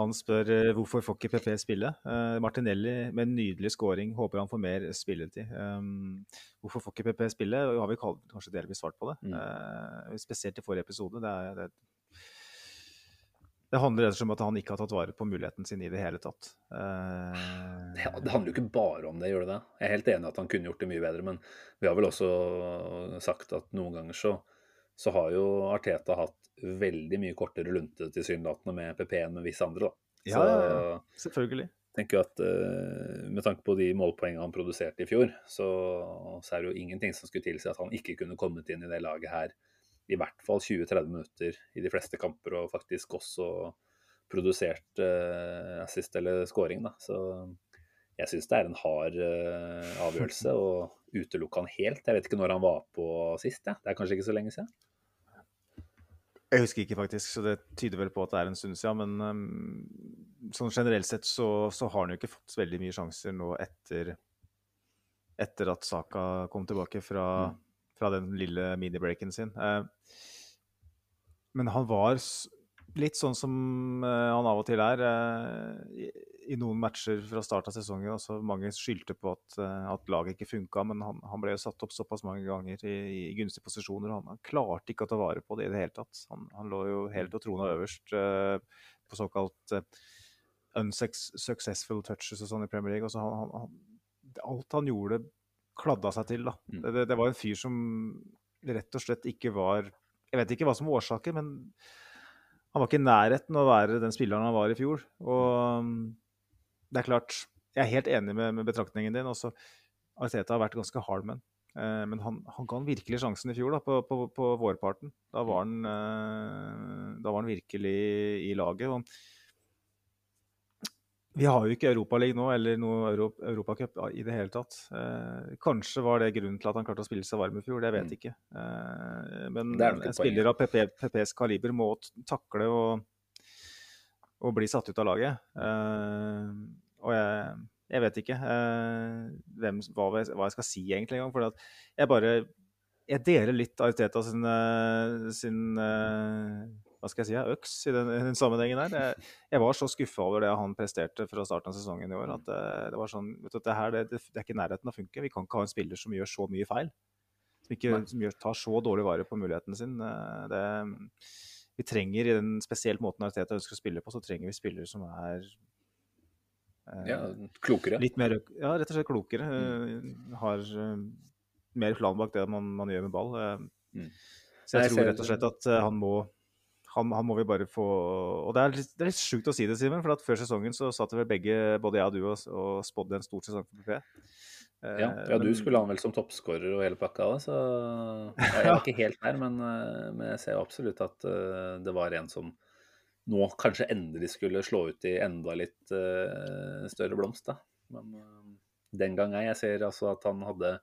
han spør eh, hvorfor får ikke PP spille. Eh, Martinelli med en nydelig scoring, håper han får mer spilletid. Um, hvorfor får ikke PP spille? Og har vi kanskje delvis svart på det. Mm. Eh, spesielt i forrige episode. Det, er, det, det handler rett og slett om at han ikke har tatt vare på muligheten sin i det hele tatt. Eh, det handler jo ikke bare om det, gjør det det? Jeg er helt enig at han kunne gjort det mye bedre, men vi har vel også sagt at noen ganger så, så har jo Arteta hatt veldig mye kortere lunte tilsynelatende med PP enn med visse andre, da. Ja, ja, ja. Selvfølgelig. Tenker jo at eh, Med tanke på de målpoengene han produserte i fjor, så, så er det jo ingenting som skulle tilsi at han ikke kunne kommet inn i det laget her i hvert fall 20-30 minutter i de fleste kamper, og faktisk også produsert uh, assist eller scoring. Da. Så jeg syns det er en hard uh, avgjørelse å utelukke han helt. Jeg vet ikke når han var på sist. Ja. Det er kanskje ikke så lenge siden. Jeg husker ikke faktisk, så det tyder vel på at det er en stund siden. Men um, sånn generelt sett så, så har han jo ikke fått veldig mye sjanser nå etter, etter at Saka kom tilbake fra, Mm. fra den lille mini-breaken sin. Uh, men han var litt sånn som eh, han av og til er eh, i, noen matcher fra start av sesongen. Også mange skyldte på at, eh, at laget ikke funka, men han, han ble jo satt opp såpass mange ganger i, i gunstige posisjoner. Han, han klarte ikke å ta vare på det i det hele tatt. Han, han lå jo helt og trona øverst uh, på såkalt uh, unsuccessful touches og sånn i Premier League. Alt han gjorde, kladda seg til. da. Mm. Det, det, det var en fyr som rett og slett ikke var Jeg vet ikke hva som var årsaken, men han var ikke i nærheten å være den spilleren han var i fjor. Og um, det er klart, jeg er helt enig med, med betraktningen din. Også, Arteta har vært ganske hard med. Eh, men han, han ga han virkelig sjansen i fjor, da, på, på, på vårparten. Da var han, eh, da var han virkelig i laget. Og Vi har jo ikke Europaliga nå, eller noe Euro Europacup i det hele tatt. Eh, kanskje var det grunnen til at han klarte å spille seg varm i fjor, det vet jeg Mm. ikke. Eh, men en spiller av PP, PPs kaliber må takle å, å bli satt ut av laget. Eh, og jeg, jeg vet ikke eh, hvem, hva, jeg- hva jeg skal si egentlig engang. For jeg bare Jeg deler litt Ariteta sin, eh, sin eh, hva skal jeg si, øks i den, i den sammenhengen her. Jeg, jeg var så skuffa over det han presterte fra starten av sesongen i år. at Det, det var sånn, vet du, det her det, det, det er ikke nærheten av å funke. Vi kan ikke ha en spiller som gjør så mye feil. Som, ikke, som gjør, tar så dårlig vare på muligheten sin. Eh, Det, vi trenger, i den spesielt måten Arteta ønsker å spille på, så trenger vi spillere som er eh, Ja, klokere. litt mer ja, rett og slett klokere. Mm. Har eh, mer plan bak det man, man gjør med ball. eh. Mm. Så jeg Nei, jeg tror rett og slett at eh, han må han, han må vi bare få Og det er litt, det er litt sjukt å si det, Simen, for at før sesongen så satt vel begge, både jeg og du, og, og spådde en stor sesong for PP. Eh, Ja, ja, du skulle ha han vel som toppskårer og hele pakka, så jeg er ikke helt der. Men, eh, men jeg ser absolutt at uh, det var en som nå kanskje endelig skulle slå ut i enda litt uh, større blomst. da. Men uh, den gang ei. Jeg ser altså at han hadde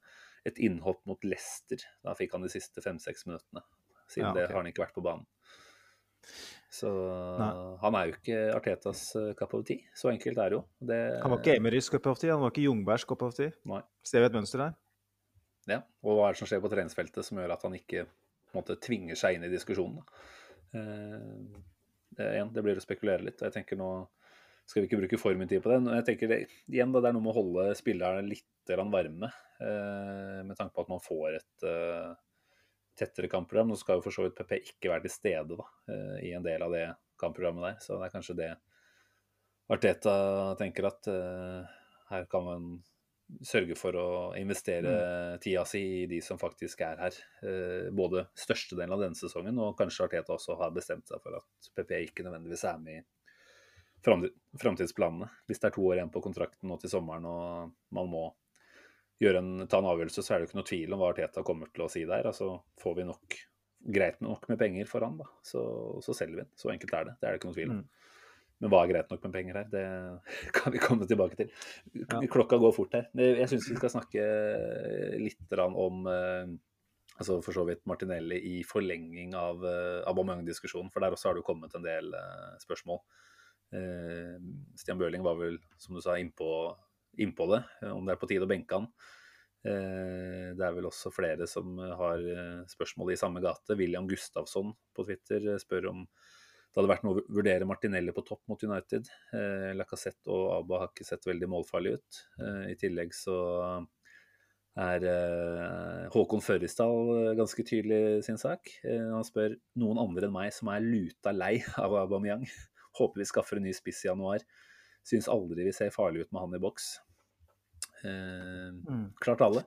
et innhopp mot Leicester. Da fikk han de siste fem-seks minuttene. Siden Ja, det har han ikke vært på banen. Så Nei. han er jo ikke Artetas eh, cup of tea. Så enkelt er det jo. Det, Han var ikke Emerys cup of tea, han var ikke Jungbergs cup of tea. Nei. Ser vi et mønster der? Ja, og hva er det som skjer på treningsfeltet som gjør at han ikke måte, tvinger seg inn i diskusjonen? Eh, det, igjen, det blir å spekulere litt. og jeg tenker nå skal vi ikke bruke for mye tid på det. Jeg tenker det, igjen da, det er noe med å holde spillerne litt varme, eh, med tanke på at man får et eh, tettere kampprogram. Nå skal jo for så vidt PP ikke være til stede da, eh, i en del av det kampprogrammet der, så det er kanskje det Arteta tenker at uh, her kan man sørge for å investere tida si i de som faktisk er her. Uh, både størstedelen av denne sesongen, og kanskje Arteta også har bestemt seg for at PP ikke nødvendigvis er med i framtid- framtidsplanene. Hvis det er to år igjen på kontrakten nå til sommeren og man må en, ta en avgjørelse, så er det jo ikke noe tvil om hva Arteta kommer til å si der. Altså, får vi nok greit nok med penger for han, da, så, så selger vi den. Så enkelt er det. Det er det ikke noe tvil om. Mm. Men hva er greit nok med penger her? Det kan vi komme tilbake til. Ja. Klokka går fort her. Jeg syns vi skal snakke litt om eh, altså for så vidt Martinelli i forlenging av uh, Aubameyang-diskusjonen, for der også har det kommet en del eh, spørsmål. Eh, Stian Bøhling var vel, som du sa, innpå innpå det, eh, om det er på tide å benke han. Eh, Det er vel også flere som har eh, spørsmål i samme gate. William Gustavsson på Twitter spør om det hadde vært noe å vurdere Martinelli på topp mot United. Lacassette og Abba har ikke sett veldig målfarlige ut. I tillegg så er Håkon Førresdal ganske tydelig sin sak. Han spør noen andre enn meg som er luta lei av Aubameyang. Håper vi skaffer en ny spiss i januar. Syns aldri vi ser farlig ut med han i boks. Eh, klart alle.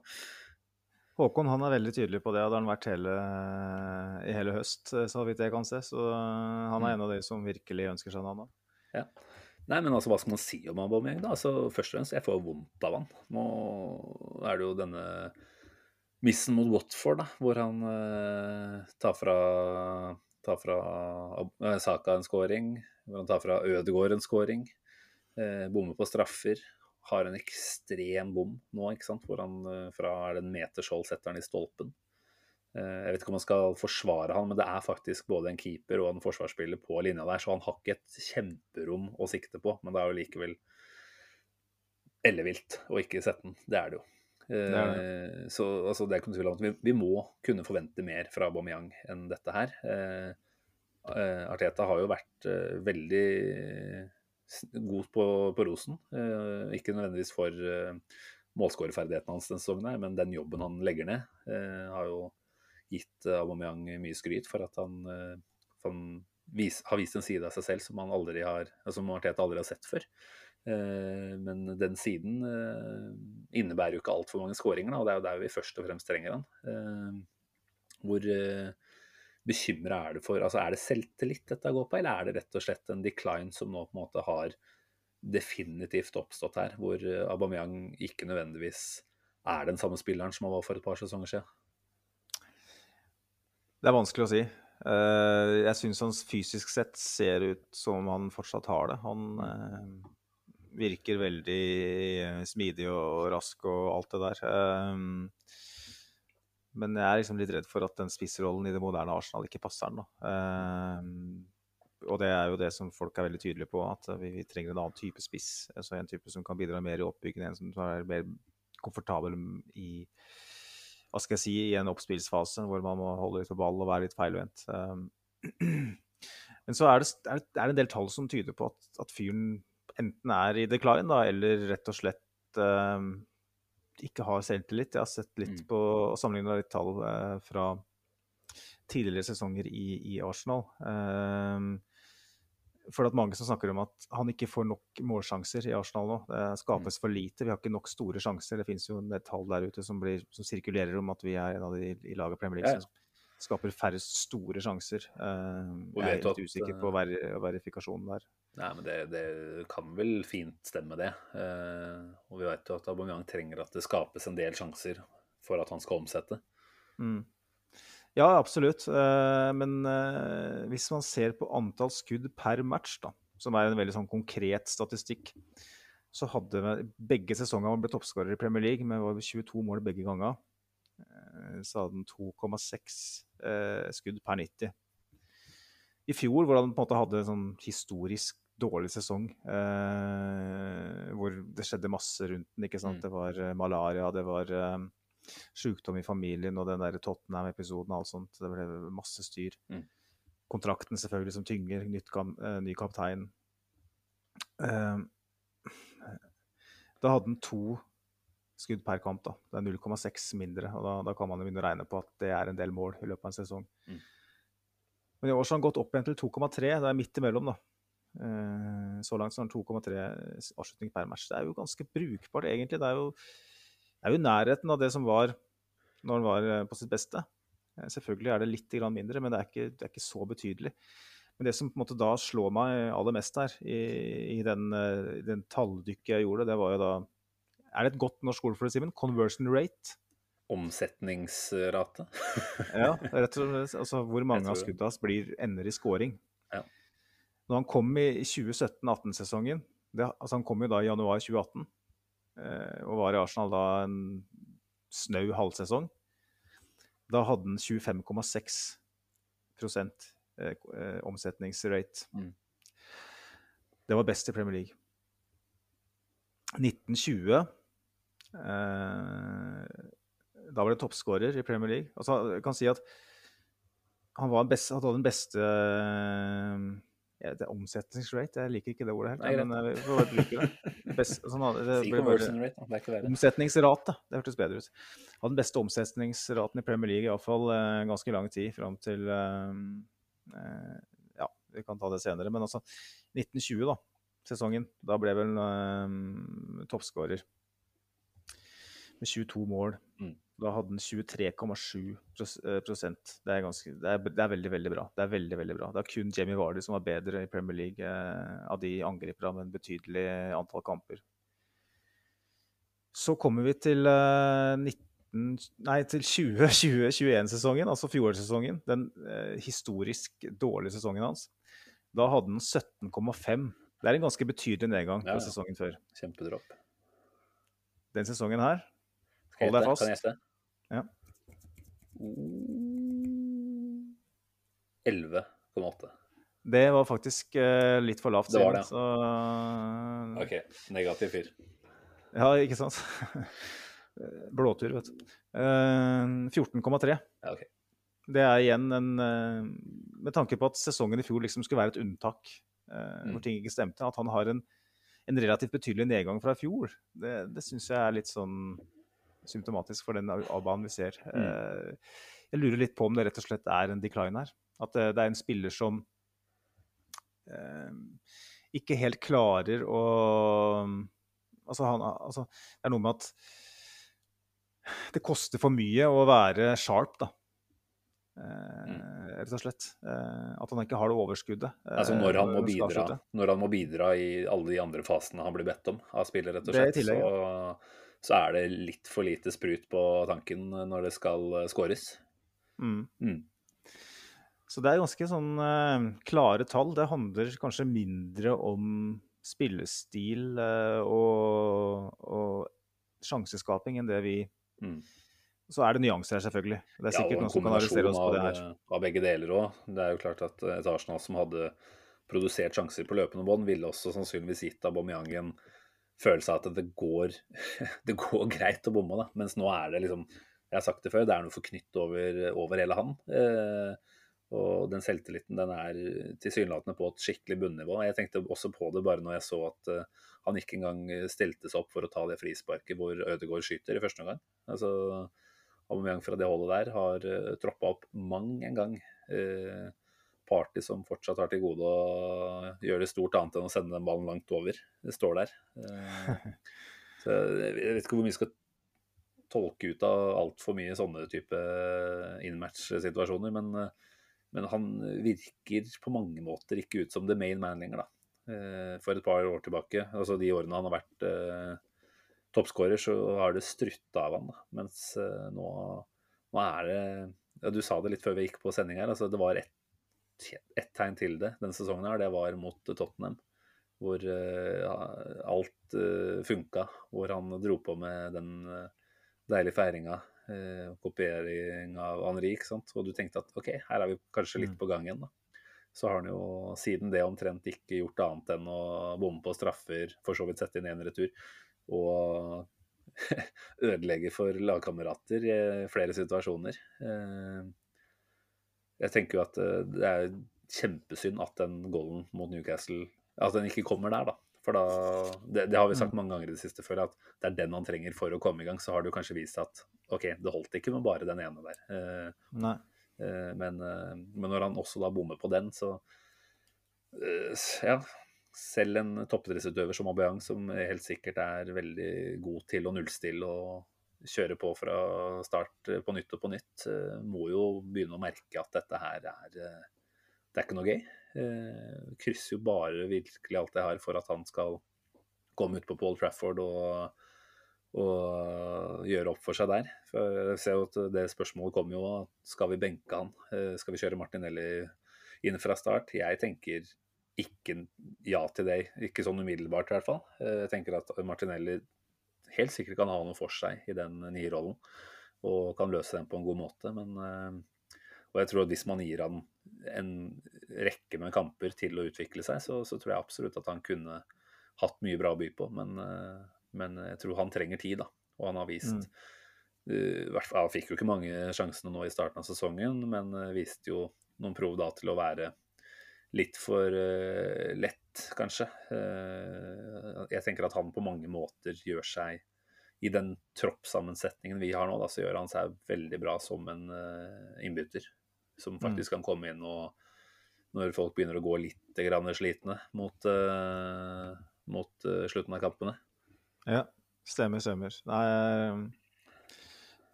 Håkon han er veldig tydelig på det, og det har han vært hele, i hele høst, så vidt jeg kan se. Så eh, han er en av de som virkelig ønsker seg navnet. Nei, men altså, hva skal man si om Aubameyang, da? Altså, først og fremst, jeg får vondt av han. Nå er det jo denne missen mot Watford, da, hvor han eh, tar fra, tar fra eh, Saka en scoring, hvor han tar fra Ødegaard en scoring, eh, bommer på straffer, har en ekstrem bom nå, ikke sant, hvor han eh, fra det en meters hold setter han i stolpen. Eh, Jeg vet ikke om man skal forsvare han, men det er faktisk både en keeper og en forsvarsspiller på linja der, så han har ikke et kjemperom å sikte på, men det er jo likevel ellevilt å ikke sette den. Det er det jo. er det. Så altså, det er ikke noe tvil om at vi, må kunne forvente mer fra Aubameyang enn dette her. Eh, eh, Arteta har jo vært eh, veldig god på, på rosen. Eh, ikke nødvendigvis for eh, målskårerferdighetene hans denne sesongen, men den jobben han legger ned, eh, har jo gitt eh, Aubameyang mye skryt for at han, eh, han vis, har vist en side av seg selv som han aldri har, altså, som Arteta aldri har sett før. Eh, men den siden eh, innebærer jo ikke altfor mange skåringer, og det er jo der vi først og fremst trenger han. Eh, hvor eh, bekymra er du for altså Er det selvtillit dette går på, eller er det rett og slett en decline som nå på en måte har definitivt oppstått her, hvor eh, Aubameyang ikke nødvendigvis er den samme spilleren som han var for et par sesonger siden? Det er vanskelig å si. Eh, jeg syns han fysisk sett ser ut som han fortsatt har det. Han, eh, virker veldig smidig og rask og alt det der. Men jeg er liksom litt redd for at den spissrollen i det moderne Arsenal ikke passer den. Um, og det er jo det som folk er veldig tydelige på, at vi, vi trenger en annen type spiss. Altså en type som kan bidra mer i oppbyggingen, en som er mer komfortabel i hva skal jeg si, i en oppspillsfase hvor man må holde litt på ball og være litt feilvendt. Um, men så er det, er det, en del tall som tyder på at, at fyren enten er i decline, da, eller rett og slett um, ikke har selvtillit. Jeg har sett litt mm. på og sammenligna litt tall eh, fra tidligere sesonger i, i Arsenal. Eh, for det er mange som snakker om at han ikke får nok målsjanser i Arsenal nå. Det skapes mm. for lite. Vi har ikke nok store sjanser. Det finnes jo en tall der ute som, blir, som sirkulerer om at vi er en av de i laget Premier League som skaper færrest store sjanser. Uh, jeg er litt usikker på ver verifikasjonen der. Nei, men det, det, kan vel fint stemme, det. Eh, og vi vet jo at Aubameyang trenger at det skapes en del sjanser for at han skal omsette. Mm. Ja, absolutt. Eh, men eh, hvis man ser på antall skudd per match, da, som er en veldig sånn konkret statistikk, så hadde begge sesonger man ble toppskårer i Premier League med 22 mål begge ganger. Eh, så hadde han 2,6 skudd per 90. I fjor, hvor han på en måte hadde en sånn historisk dårlig sesong, hvor det skjedde masse rundt den. ikke sant? Mm. Det var malaria, det var sjukdom i familien og den der Tottenham-episoden og alt sånt. Det ble masse styr. Mm. Kontrakten selvfølgelig som tynger. Nytt, eh, ny kaptein. Uh, da hadde han to skudd per kamp. da. Det er 0,6 mindre. og da, da, kan man jo begynne å regne på at det er en del mål i løpet av en sesong. Mm. Men i år så har han gått opp igjen til 2,3. Det er midt imellom, da. Uh, så langt så har han 2,3 avslutning per match. Det er jo ganske brukbart, egentlig. Det er jo det er jo nærheten av det som var når han var eh, på sitt beste. Eh, selvfølgelig er det litt mindre, men det er, ikke, det er ikke, så betydelig. Men det som på en måte da slår meg aller mest her, i, i den, eh, den talldykket jeg gjorde, det var jo da Er det et godt norsk ord for det, Simen? Conversion rate? Omsetningsrate? ja, rett og slett. Altså hvor mange av skudda blir ender i scoring. Ja. Når han kom i 2017-18-sesongen altså Han kom jo da i januar 2018. Eh, og var i Arsenal da en snau halvsesong. Da hadde han 25,6 eh, eh, omsetningsrate. Mm. Det var best i Premier League. 1920 eh, Da var det toppskårer i Premier League. Altså, jeg kan si at han var best, hadde den beste det er omsetningsrate. Jeg liker ikke det ordet helt. Nei, men vi får bare bruke det. Best, sånn, det ikke verre. Omsetningsrate, det hørtes bedre ut. Hadde den beste omsetningsraten i Premier League iallfall eh, ganske lang tid, fram til eh, eh, Ja, vi kan ta det senere. Men altså 1920, da, sesongen. Da ble vel eh, toppskårer med 22 mål. Mm. Da hadde han 23,7 eh, det, er ganske, det, er, det er veldig, veldig bra. Det er veldig, veldig bra. Det er kun Jamie Vardy som var bedre i Premier League eh, av de angriperne med en betydelig antall kamper. Så kommer vi til eh, 19 Nei, til 2021-sesongen, altså fjorårssesongen. Den eh, historisk dårlige sesongen hans. Da hadde han 17,5. Det er en ganske betydelig nedgang ja, på sesongen før. Kjempedropp. Den sesongen her Hold deg fast. Ja. 11,8. Det var faktisk uh, litt for lavt. Det var det. Så... OK. Negativ fyr. Ja, ikke sant? Blåtur, vet du. Uh, 14,3. Ja, okay. Det er igjen en uh, Med tanke på at sesongen i fjor liksom skulle være et unntak, mm. hvor ting ikke stemte, at han har en, en relativt betydelig nedgang fra i fjor, det, det syns jeg er litt sånn symptomatisk for den A-banen vi ser. Mm. Eh, jeg lurer litt på om det rett og slett er en decline her. At det, er en spiller som eh, ikke helt klarer å altså, han, altså, Det er noe med at det koster for mye å være sharp, da. Eh, mm. rett og slett. Eh, at han ikke har det overskuddet. altså når han, må bidra, når han må bidra i alle de andre fasene han blir bedt om av spillet, rett og slett, tillegg, så så er det litt for lite sprut på tanken når det skal eh, skåres. Mm. Mm. Så det er ganske sånn uh, klare tall. Det handler kanskje mindre om spillestil uh, og, og sjanseskaping enn det vi Mm. Så er det nyanser her, selvfølgelig. Det er sikkert ja, noen som kan arrestere oss på det her. eh, av begge deler òg. Det er jo klart at et Arsenal som hadde produsert sjanser på løpende bånd, ville også sannsynligvis gitt Aubameyang en følelse av at det går, det går greit å bomme. da. Mens nå er det liksom Jeg har sagt det før, det er noe forknytt over, over hele han. Eh, og den selvtilliten den er tilsynelatende på et skikkelig bunnivå. Jeg tenkte også på det bare når jeg så at eh, han ikke engang stilte seg opp for å ta det frisparket hvor Ødegaard skyter i første omgang. Altså, Aubameyang fra det holdet der har uh, troppa opp mang en gang. Eh, Party som fortsatt har til gode å gjøre det stort annet enn å sende den ballen langt over. Det står der. Eh, så jeg vet ikke hvor mye jeg skal tolke ut av altfor mye sånne type in-match-situasjoner, men, eh, men han virker på mange måter ikke ut som the main man lenger, da. Eh, For et par år tilbake, altså de årene han har vært eh, toppskårer, så har det strutta av han. da. Mens eh, nå, nå er det ja, Du sa det litt før vi gikk på sending her. altså Det var ett et tegn til det denne sesongen. her, Det var mot Tottenham. Hvor eh, ja, alt uh, funka. Hvor han dro på med den uh, deilige feiringa. Uh, kopiering av Henri. ikke sant? Og du tenkte at OK, her er vi kanskje litt Mm. på gang igjen. da. Så har han jo siden det omtrent ikke gjort annet enn å bomme på straffer, for så vidt sette inn en retur, og ødelegge for lagkamerater i flere situasjoner. Eh, Jeg tenker jo at eh, det er kjempesynd at den goalen mot Newcastle At den ikke kommer der, da. For da Det, det har vi sagt mange ganger i det siste før, at det er den han trenger for å komme i gang. Så har det jo kanskje vist at OK, det holdt ikke med bare den ene der. Eh, Nei. Eh, Men, men når han også da bommer på den, så eh, Ja. Selv en toppidrettsutøver som Aubameyang, som helt sikkert er veldig god til å nullstille og kjøre på fra start eh, på nytt og på nytt, eh, må jo begynne å merke at dette her er eh, Det er ikke noe gøy. Krysser jo bare virkelig alt jeg har for at han skal komme ut på Paul Trafford og og gjøre opp for seg der. For jeg ser jo at det spørsmålet kommer jo skal vi benke han? Skal vi kjøre Martinelli inn fra start? Jeg tenker ikke ja til det, ikke sånn umiddelbart i hvert fall. Jeg tenker at Martinelli helt sikkert kan ha noe for seg i den nye rollen, og kan løse den på en god måte. Men, eh, og jeg tror at hvis man gir han en rekke med kamper til å utvikle seg, så, så tror jeg absolutt at han kunne hatt mye bra å by på. Men, eh, men jeg tror han trenger tid, da. Og han har vist Mm. uh, Han fikk jo ikke mange sjansene nå i starten av sesongen, men viste jo noen prov da til å være litt for uh, lett, kanskje. Eh, jeg tenker at han på mange måter gjør seg I den troppssammensetningen vi har nå, da, så gjør han seg veldig bra som en eh, innbytter. Som faktisk kan komme inn og når folk begynner å gå litt grann slitne mot, eh, mot slutten av kampene. Ja, stemmer, stemmer. Nei,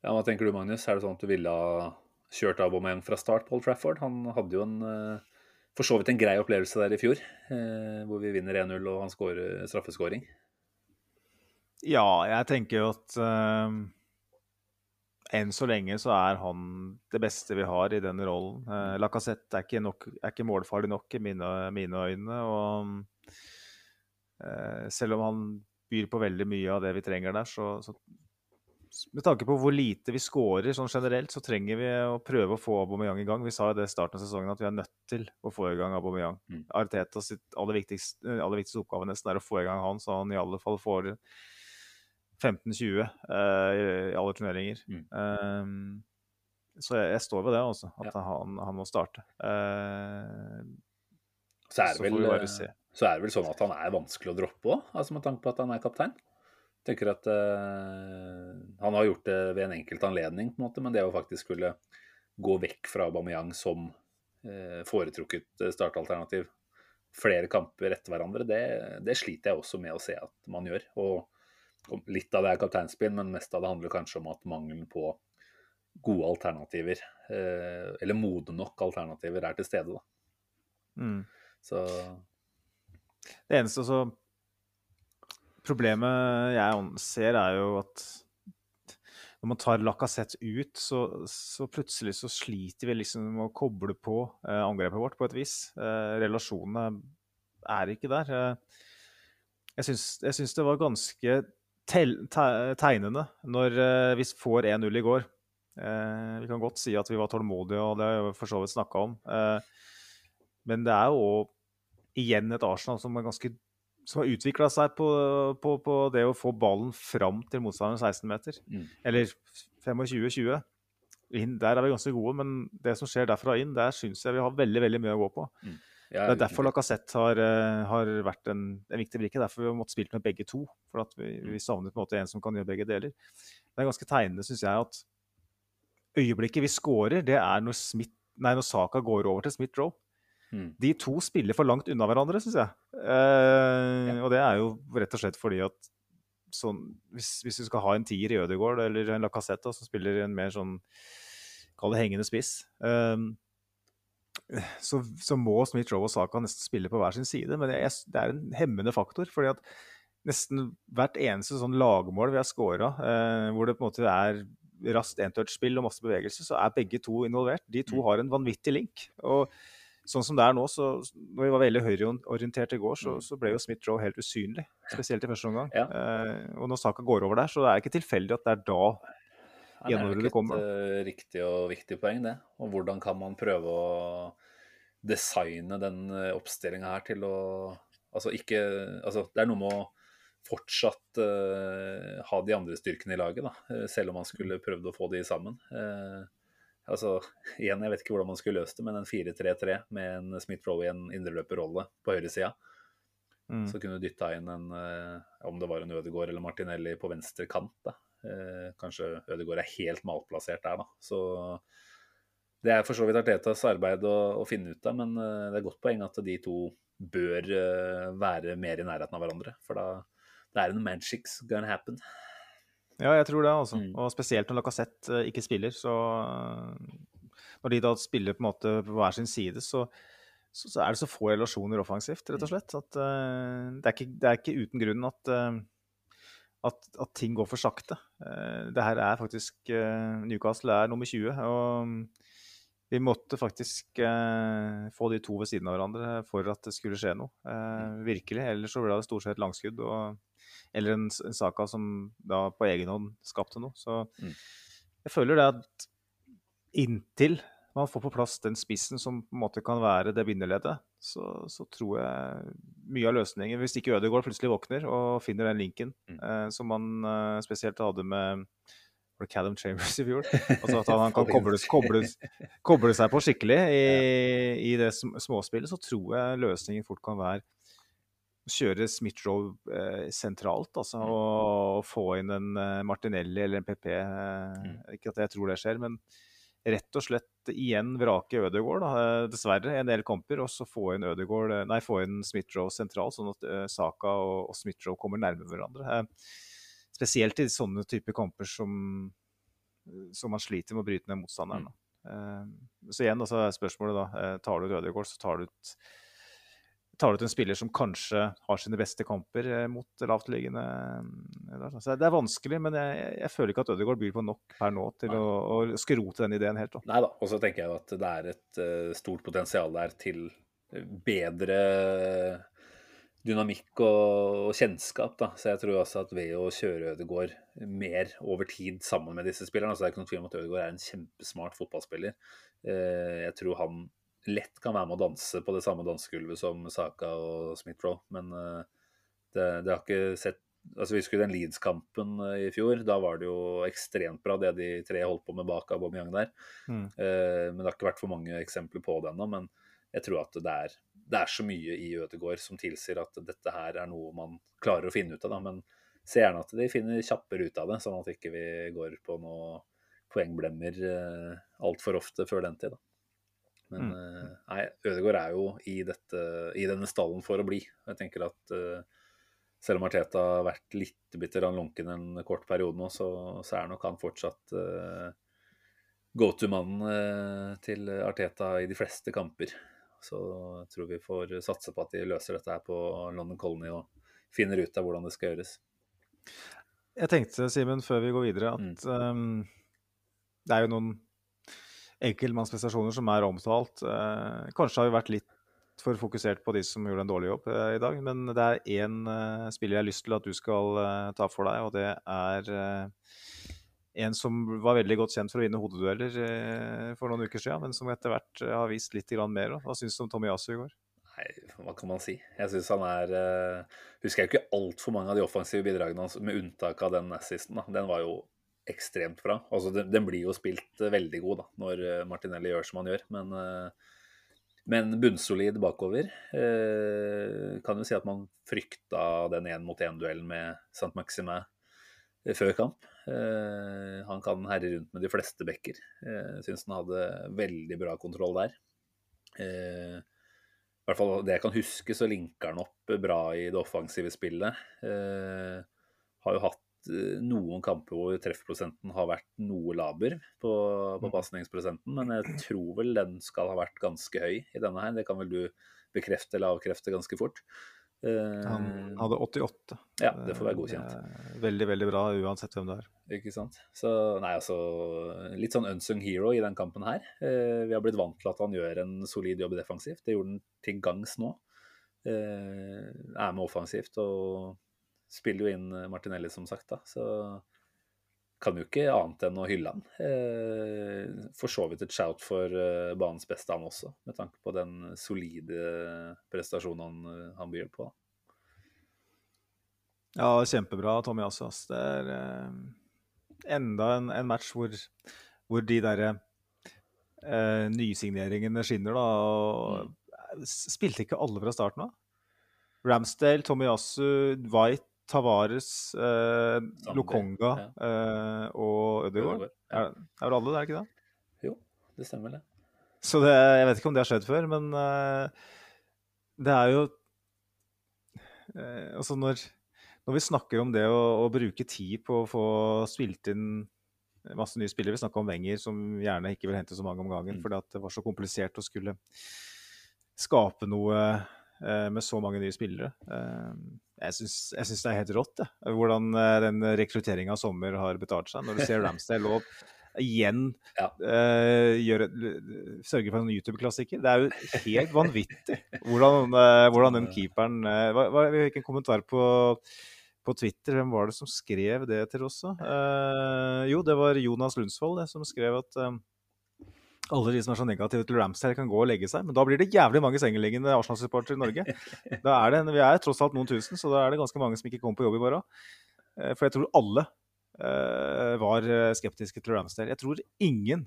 Ja, Hva tenker du, Magnus? Er det sånn at du ville ha kjørt Aubameyang fra start på Old Trafford? Han hadde jo en for så vidt en grei opplevelse der i fjor, eh, hvor vi vinner 1-0 og han skårer straffeskåring. ja, jeg tenker jo at eh, enn så lenge så er han det beste vi har i den rollen. Uh, Lacassette er ikke, nok, er ikke målfarlig nok i mine, mine øyne. og eh, Selv om han byr på veldig mye av det vi trenger der, så, så med tanke på hvor lite vi scorer sånn generelt, så trenger vi å prøve å få Aubameyang i gang. Vi sa i det starten av sesongen at vi er nødt til å få i gang Aubameyang. Mm. Arteta sitt aller viktigste, eh, aller viktigste oppgave nesten er å få i gang han, så han i alle fall får 15-20 eh, i, i alle turneringer. Mm. Um, så jeg, jeg står ved det, altså. At Ja. han, han må starte. Eh, Så er, Så det får vel, vi bare se. så er det vel sånn at han er vanskelig å droppe òg, altså med tanke på at han er kaptein. Tenker at uh, Han har gjort det ved en enkelt anledning, på en måte, men det å faktisk skulle gå vekk fra Aubameyang som uh, foretrukket eh, startalternativ flere kamper etter hverandre, det, det sliter jeg også med å se at man gjør. Og, litt av det er kapteinspinn, men mest av det handler kanskje om at mangelen på gode alternativer, uh, eller modne nok alternativer, er til stede. da. mm. Så Det eneste så Problemet jeg ser, er jo at når man tar Lacassette ut, så, så plutselig så sliter vi liksom med å koble på eh, angrepet vårt på et vis. Eh, relasjonene er ikke der. Eh, jeg syns, jeg syns det var ganske tel, te, tegnende når eh, vi får 1-0 i går. Eh, vi kan godt si at vi var tålmodige, og det har vi for så vidt snakka om. Men det er jo igjen et Arsenal som, er ganske, som har utvikla seg på, på, på, det å få ballen fram til motstanderen 16 meter. Mm. Eller 25-20. Der er vi ganske gode, men det som skjer derfra inn, der syns jeg vi har veldig veldig mye å gå på. Ja, Det er derfor Lacassette har, eh, har vært en, en viktig brikke. Derfor vi har måttet spilt med begge to. For vi, vi savnet på en måte en som kan gjøre begge deler. Det er ganske tegnende, syns jeg, at øyeblikket vi scorer, det er når, Smith, nei, når Saka går over til Smith-Roe. Mm. De to spiller for langt unna hverandre, syns jeg. Eh, Og det er jo rett og slett fordi at sånn, hvis, hvis du skal ha en tier i Ødegaard eller en Lacassette som spiller en mer sånn Kall det hengende spiss, eh, så, så må Smith-Roe og Saka nesten spille på hver sin side. Men det er, det er en hemmende faktor. fordi at nesten hvert eneste sånn lagmål vi har scora, eh, hvor det på en måte er raskt entouch-spill og masse bevegelse, så er begge to involvert. De to Mm. har en vanvittig link. og Sånn som det er nå, så når vi var veldig høyreorientert i går, så, Mm. så ble jo Smith-Joe helt usynlig. Spesielt i første omgang. Ja. Eh, og når Saka går over der, så det er ikke tilfeldig at det er da Nei, det er det et eh, riktig og viktig poeng, det. Og hvordan kan man prøve å designe den oppstillinga her til å Altså ikke Altså det er noe med å fortsatt uh, ha de andre styrkene i laget, da. eh, Selv om man skulle prøvd å få de sammen. Eh, altså, igjen, jeg vet ikke hvordan man skulle løst det, men en 4-3-3 med en Smith-Roe i en indreløperrolle på høyresida. Mm. Så kunne du dytta inn en eh, Om det var en Ødegaard eller Martinelli på venstre kant. da. Eh, kanskje Ødegaard er helt malplassert der, da. Så det er for så vidt Artetas arbeid å, å finne ut av, men eh, det er godt poeng at de to bør være mer i nærheten av hverandre. For da det er en magic's gonna happen. Ja, jeg tror det, altså. Mm. Og spesielt når Lacassette eh, ikke spiller, så eh, Når de da spiller på måte på hver sin side, så, så, så er det så få relasjoner offensivt, rett og slett. At uh, det, er ikke, det er ikke uten grunn at, uh, at, at ting går for sakte. Uh, det her er faktisk Newcastle er nummer 20, og vi måtte faktisk få de to ved siden av hverandre for at det skulle skje noe. Eh, virkelig. Ellers så ble det stort sett langskudd. og eller en, en Saka som da på egen hånd skapte noe. Så Mm. jeg føler det at inntil man får på plass den spissen som på en måte kan være det bindeleddet, så, så tror jeg mye av løsningen Hvis ikke Ødegaard plutselig våkner og finner den linken Mm. eh, som man eh, spesielt hadde med var det Cadam Chambers i fjor? Altså at han kan koble, kobles, koble seg på skikkelig i, i det småspillet, så tror jeg løsningen fort kan være kjøre Smith-Roe eh, sentralt, altså, Mm. og få inn en eh, Martinelli eller en PP. Eh, Mm. Ikke at jeg tror det skjer, men rett og slett igjen vrake Ødegaard, da, eh, dessverre, en del kamper, og så få inn Ødegaard, nei, få inn Smith-Roe sentralt, sånn at eh, Saka og, og Smith-Roe kommer nærme hverandre. Eh, spesielt i sånne typer kamper som, som man sliter med å bryte ned motstanderen. Mm. Eh, så igjen, altså, spørsmålet da, tar du ut Ødegaard, så tar du ut tar ut en spiller som kanskje har sine beste kamper eh, mot lavtliggende eh. Så Det er vanskelig, men jeg, jeg føler ikke at Ødegaard byr på nok per nå til å, å skrote den ideen helt. Nei da. Og så tenker jeg at det er et uh, stort potensial der til bedre dynamikk og, kjennskap. Da. Så jeg tror også at ved å kjøre Ødegaard mer over tid sammen med disse spillerne altså Det er ikke noen tvil om at Ødegaard er en kjempesmart fotballspiller. Jeg tror han lett kan være med å danse på det samme dansegulvet som Saka og Smith-Roe, men eh, det, det har ikke sett Altså Vi husker den Leeds-kampen eh, i fjor. Da var det jo ekstremt bra det de tre holdt på med bak Aubameyang der. Mm. Eh, men det har ikke vært for mange eksempler på det ennå. Men jeg tror at det er, det er så mye i Ødegård som tilsier at dette her er noe man klarer å finne ut av. Da. Men se gjerne at de finner kjappere ut av det, sånn at ikke vi går på noe poengblemmer eh, altfor ofte før den tid. Da. Men Mm. eh, nei, Ødegaard er jo i, dette, i denne stallen for å bli. Jeg tenker at eh, selv om Arteta har vært litt bitter lunken en kort periode nå, så, så er nok han fortsatt uh, go to-mannen uh, til Arteta i de fleste kamper. Så jeg tror vi får satse på at de løser dette her på London Colony og finner ut av hvordan det skal gjøres. Jeg tenkte, Simen, før vi går videre, at um, det er jo noen enkeltmannsprestasjoner som er omtalt. Eh, kanskje har vi vært litt for fokusert på de som gjorde en dårlig jobb eh, i dag. Men det er én eh, spiller jeg har lyst til at du skal ta for deg, og det er en som var veldig godt kjent for å vinne hodedueller for noen uker siden, men som etter hvert har vist litt mer. Hva syns du om Tommy Yasu i går? Nei, hva kan man si? Jeg syns han er Husker jeg ikke altfor mange av de offensive bidragene hans, med unntak av den assisten. Den var jo ekstremt bra. Altså, den, blir jo spilt uh, veldig god da, når uh, Martinelli gjør som han gjør, men men bunnsolid bakover. Eh, kan jo si at man frykta den én-mot-én-duellen med Saint-Maximin før kamp. Eh, han kan herre rundt med de fleste bekker. Eh, Syns han hadde veldig bra kontroll der. Eh, I hvert fall det jeg kan huske, så linker han opp bra i det offensive spillet. Eh, har jo hatt Eh, noen kamper hvor treffprosenten har vært noe laber på, på Mm. pasningsprosenten, men jeg tror vel den skal ha vært ganske høy i denne her. Det kan vel du bekrefte eller avkrefte ganske fort. Eh, Han hadde 88. ja, det får være godkjent. Er Veldig, veldig bra, uansett hvem det er. Ikke sant. Så nei, altså Litt sånn unsung hero i den kampen her. Eh, vi har blitt vant til at han gjør en solid jobb defensivt. Det gjorde han til gangs nå. Eh, er med offensivt og spiller jo inn Martinelli, som sagt, da. Så kan jo ikke annet enn å hylle han. Eh, for så vidt et shout for eh, banens beste, han også, med tanke på den solide prestasjonen han, eh, han byr på. Ja, kjempebra, Tommy Assas. Det er eh, enda en, en match hvor, hvor de derre eh, nysigneringene skinner, da. Og, mm. Spilte ikke alle fra starten av? Ramsdale, Tommy Yasu, White, Tavares, eh, Lokonga ja. eh, og Ødegaard. Ja. Er, er vel alle, det er ikke det? Jo, det stemmer det. Så det, jeg vet ikke om det har skjedd før, men eh, det er jo eh, Altså, når, når vi snakker om det å, å bruke tid på å få spilt inn masse nye spillere Vi snakker om Wenger, som gjerne ikke vil hente så mange om gangen Mm. fordi at det var så komplisert å skulle skape noe eh, med så mange nye spillere. Eh, jeg syns det er helt rått, jeg, hvordan eh, den rekrutteringa av sommer har betalt seg. Når du ser Ramsdale og igjen Ja. uh, gjør, sørger for en YouTube-klassiker. Det er jo helt vanvittig hvordan, uh, hvordan den keeperen uh, hva, hva, Vi fikk en kommentar på, på Twitter. Hvem var det som skrev det til oss? Eh, jo, det var Jonas Lundsvold det, som skrev at eh, alle de som er så negative til Ramsdale, kan gå og legge seg. Men da blir det jævlig mange sengeliggende Arsenal-supportere i Norge. Da er det, vi er tross alt noen tusen, så da er det ganske mange som ikke kommer på jobb i morgen. Eh, For jeg tror alle uh, var eh, skeptiske til Ramsdale. Jeg tror ingen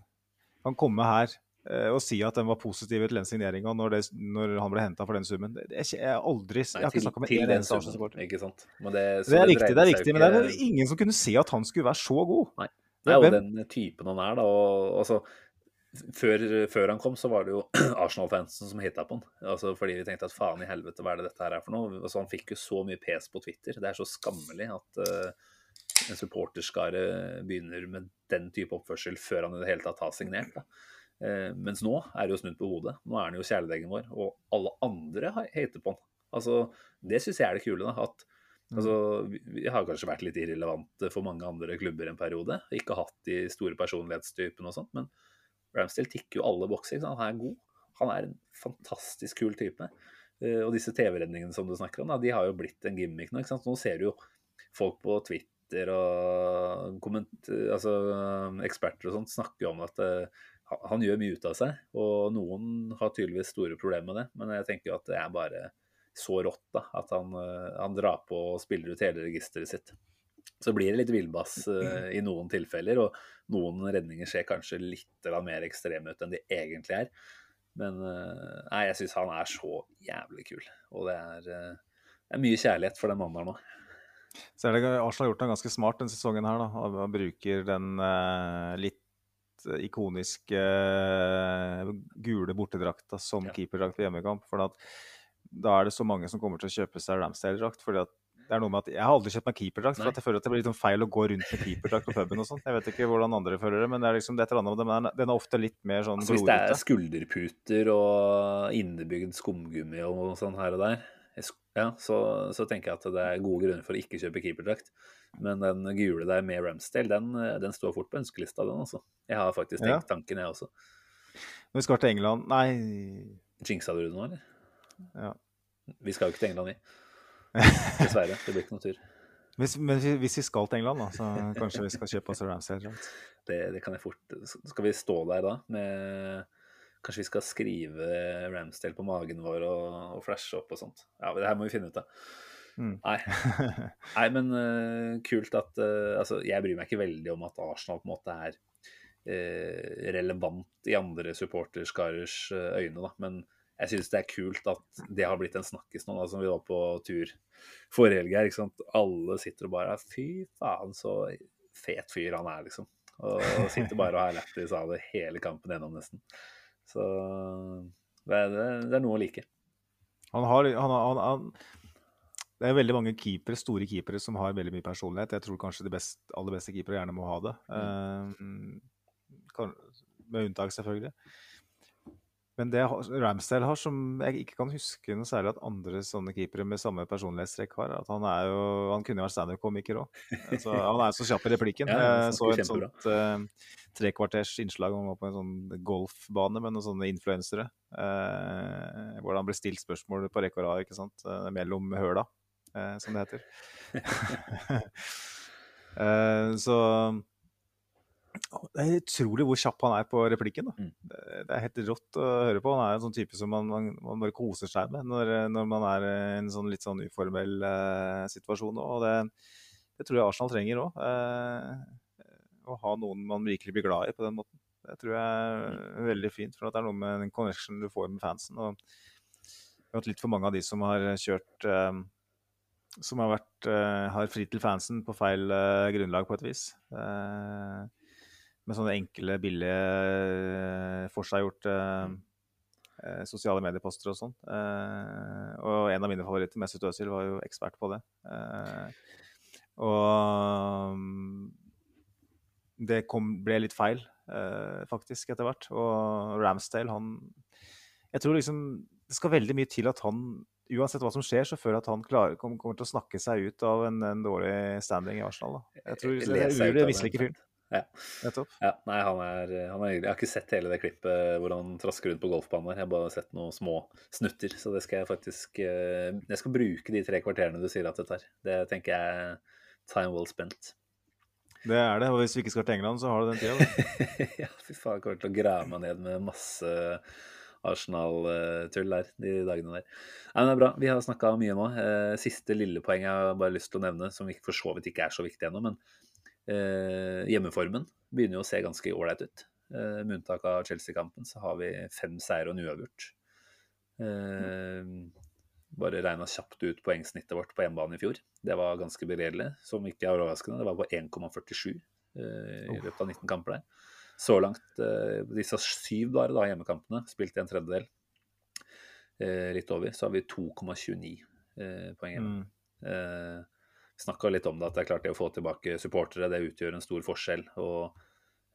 kan komme her uh, og si at den var positiv til den signeringa når, når han ble henta for den summen. Jeg, jeg, har aldri, jeg har ikke snakka med én en eneste Arsenal-supporter. Det, Det er riktig, det er riktig, men det er ingen som kunne se at han skulle være så god. Nei. Det er jo den typen han er, da. Og, altså, før, før han kom, så var det jo Arsenal-fansen som hita på han. Altså, fordi vi tenkte at faen i helvete, hva er det dette her er for noe? Altså, han fikk jo så mye pes på Twitter. Det er så skammelig at uh, en supporterskare begynner med den type oppførsel før han i det hele tatt har signert. Da. Uh, mens nå er det jo snudd på hodet. Nå er han jo kjæledeggen vår, og alle andre ha- hater på han. Altså, det syns jeg er det kule. da, at Altså, vi, vi har kanskje vært litt irrelevante for mange andre klubber en periode. Ikke hatt de store personlighetstypene og sånt, men Ramsdale tikker jo alle bokser. Han er god. Han er en fantastisk kul type. Eh, og disse TV-redningene som du snakker om, de har jo blitt en gimmick nå. Nå ser du jo folk på Twitter og altså, eksperter og sånt snakker jo om at eh, han- han gjør mye ut av seg. Og noen har tydeligvis store problemer med det, men jeg tenker jo at det er bare så rått da, at han, eh, han drar på og spiller ut hele registeret sitt. Så blir det litt villbass uh, i noen tilfeller, og noen redninger ser kanskje litt mer ekstreme ut enn de egentlig er. Men uh, nei, jeg syns han er så jævlig kul. Og det er, uh, det er mye kjærlighet for den mannen her nå. Så er det, Arsenal har gjort den ganske smart denne sesongen her. da, og bruker den litt ikoniske gule bortedrakta som Ja. keeperdrakt ved hjemmekamp. For at, da er det så mange som kommer til å kjøpe seg Ramsdale-drakt. fordi at det er noe med at Jeg har aldri kjøpt meg keeperdrakt, for jeg føler at det blir litt sånn feil å gå rundt med keeperdrakt på puben og sånn. Jeg vet ikke hvordan andre føler det, men det er liksom det et eller annet med den. Den er ofte litt mer sånn Altså, hvis det er skulderputer og innebygd skumgummi og sånn her og der, ja, så, så tenker jeg at det er gode grunner for å ikke kjøpe keeperdrakt. Men den gule der med Ramsdale, den, den står fort på ønskelista, den altså. Jeg har faktisk Ja. tenkt tanken, jeg også. Når vi skal til England Nei, Jinxa du det nå, eller? Ja. Vi skal jo ikke til England, vi. Dessverre. Det blir ikke noe tur. Hvis, men hvis- vi skal til England, da, så kanskje vi skal kjøpe oss Ramsay? Det, det kan jeg fort Skal vi stå der da med Kanskje vi skal skrive Ramsdale på magen vår og, og flashe opp og sånt. Ja, Det her må vi finne ut av. Mm. Nei. Nei, men uh, kult at uh, Altså, jeg bryr meg ikke veldig om at Arsenal på en måte er uh, relevant i andre supporterskarers øyne, da. Men jeg syns det er kult at det har blitt en snakkis nå, da, som vi var på tur forrige helg her. ikke sant? Alle sitter og bare Fy faen, så fet fyr han er, liksom. Og sitter bare og har lættis av det hele kampen gjennom, nesten. Så det er, det er noe å like. Han har, han, han, han, det er veldig mange keepere, store keepere som har veldig mye personlighet. Jeg tror kanskje de best, aller beste keepere gjerne må ha det. Eh, kan, med unntak, selvfølgelig. Men det Ramsdale har, som jeg ikke kan huske noe særlig at andre sånne keepere med samme personlighetstrekk har, at han er jo Han kunne jo vært standup-komiker òg. Altså, han er så kjapp i replikken. Ja, Jeg så et sånt uh, trekvarters innslag om han var på en sånn golfbane med noen sånne influensere. Uh, hvor han ble stilt spørsmål på rekke og rad, ikke sant. Uh, mellom høla, uh, som det heter. Eh, så det er utrolig hvor kjapp han er på replikken. Mm. Det, er helt rått å høre på. Han er en sånn type som man, man, man bare koser seg med når, når man er i en sånn litt sånn uformell eh, situasjon. Og det, det tror jeg Arsenal trenger òg. Eh, å ha noen man virkelig blir glad i på den måten. Det tror jeg er veldig fint, for at det er noe med den connection du får med fansen. og hatt litt for mange av de som har kjørt eh, Som har vært eh, har fri til fansen på feil eh, grunnlag, på et vis. Eh, med sånne enkle, billige, eh, forseggjorte eh, sosiale medieposter og sånn. Eh, og en av mine favoritter, Mesut Özil, var jo ekspert på det. Eh, og mm, det kom, ble litt feil, eh, faktisk, etter hvert. Og Ramsdale, han Jeg tror liksom det skal veldig mye til at han, uansett hva som skjer, så føler jeg at han klarer, kommer, kommer til å snakke seg ut av en, en dårlig standing i Arsenal. Da. Jeg tror er ut umulig, det visste det. ikke fyren. Ja. Nettopp. Ja, nei, han er, han er. Jeg har ikke sett hele det klippet hvor han trasker rundt på golfbanen der. Jeg har bare sett noen små snutter. Så det skal jeg faktisk eh, Jeg skal bruke de tre kvarterene du sier at det tar. Det tenker jeg er time well spent. Det er det. Og hvis vi ikke skal til England, så har du den tida. da. ja, fy faen, jeg kommer til å grave meg ned med masse Arsenal-tull der de dagene der. Nei, men det er bra. Vi har snakka mye nå. Eh, Siste lille poeng jeg har bare lyst til å nevne, som for så vidt ikke er så viktig ennå, men hjemmeformen begynner jo å se ganske ålreit ut. Eh, med unntak av Chelsea-kampen så har vi fem seier og en uavgjort. Eh, bare regna kjapt ut poengsnittet vårt på hjemmebane i fjor. Det var ganske begredelig, som ikke er overraskende. Det var på 1,47 eh, i løpet av 19 kamper der. Så langt eh, disse syv bare da, hjemmekampene, spilt en tredjedel, eh, litt over, så har vi 2,29 eh, poeng hjemme. Mm. Snakka litt om det, at det er klart det å få tilbake supportere, det utgjør en stor forskjell. Og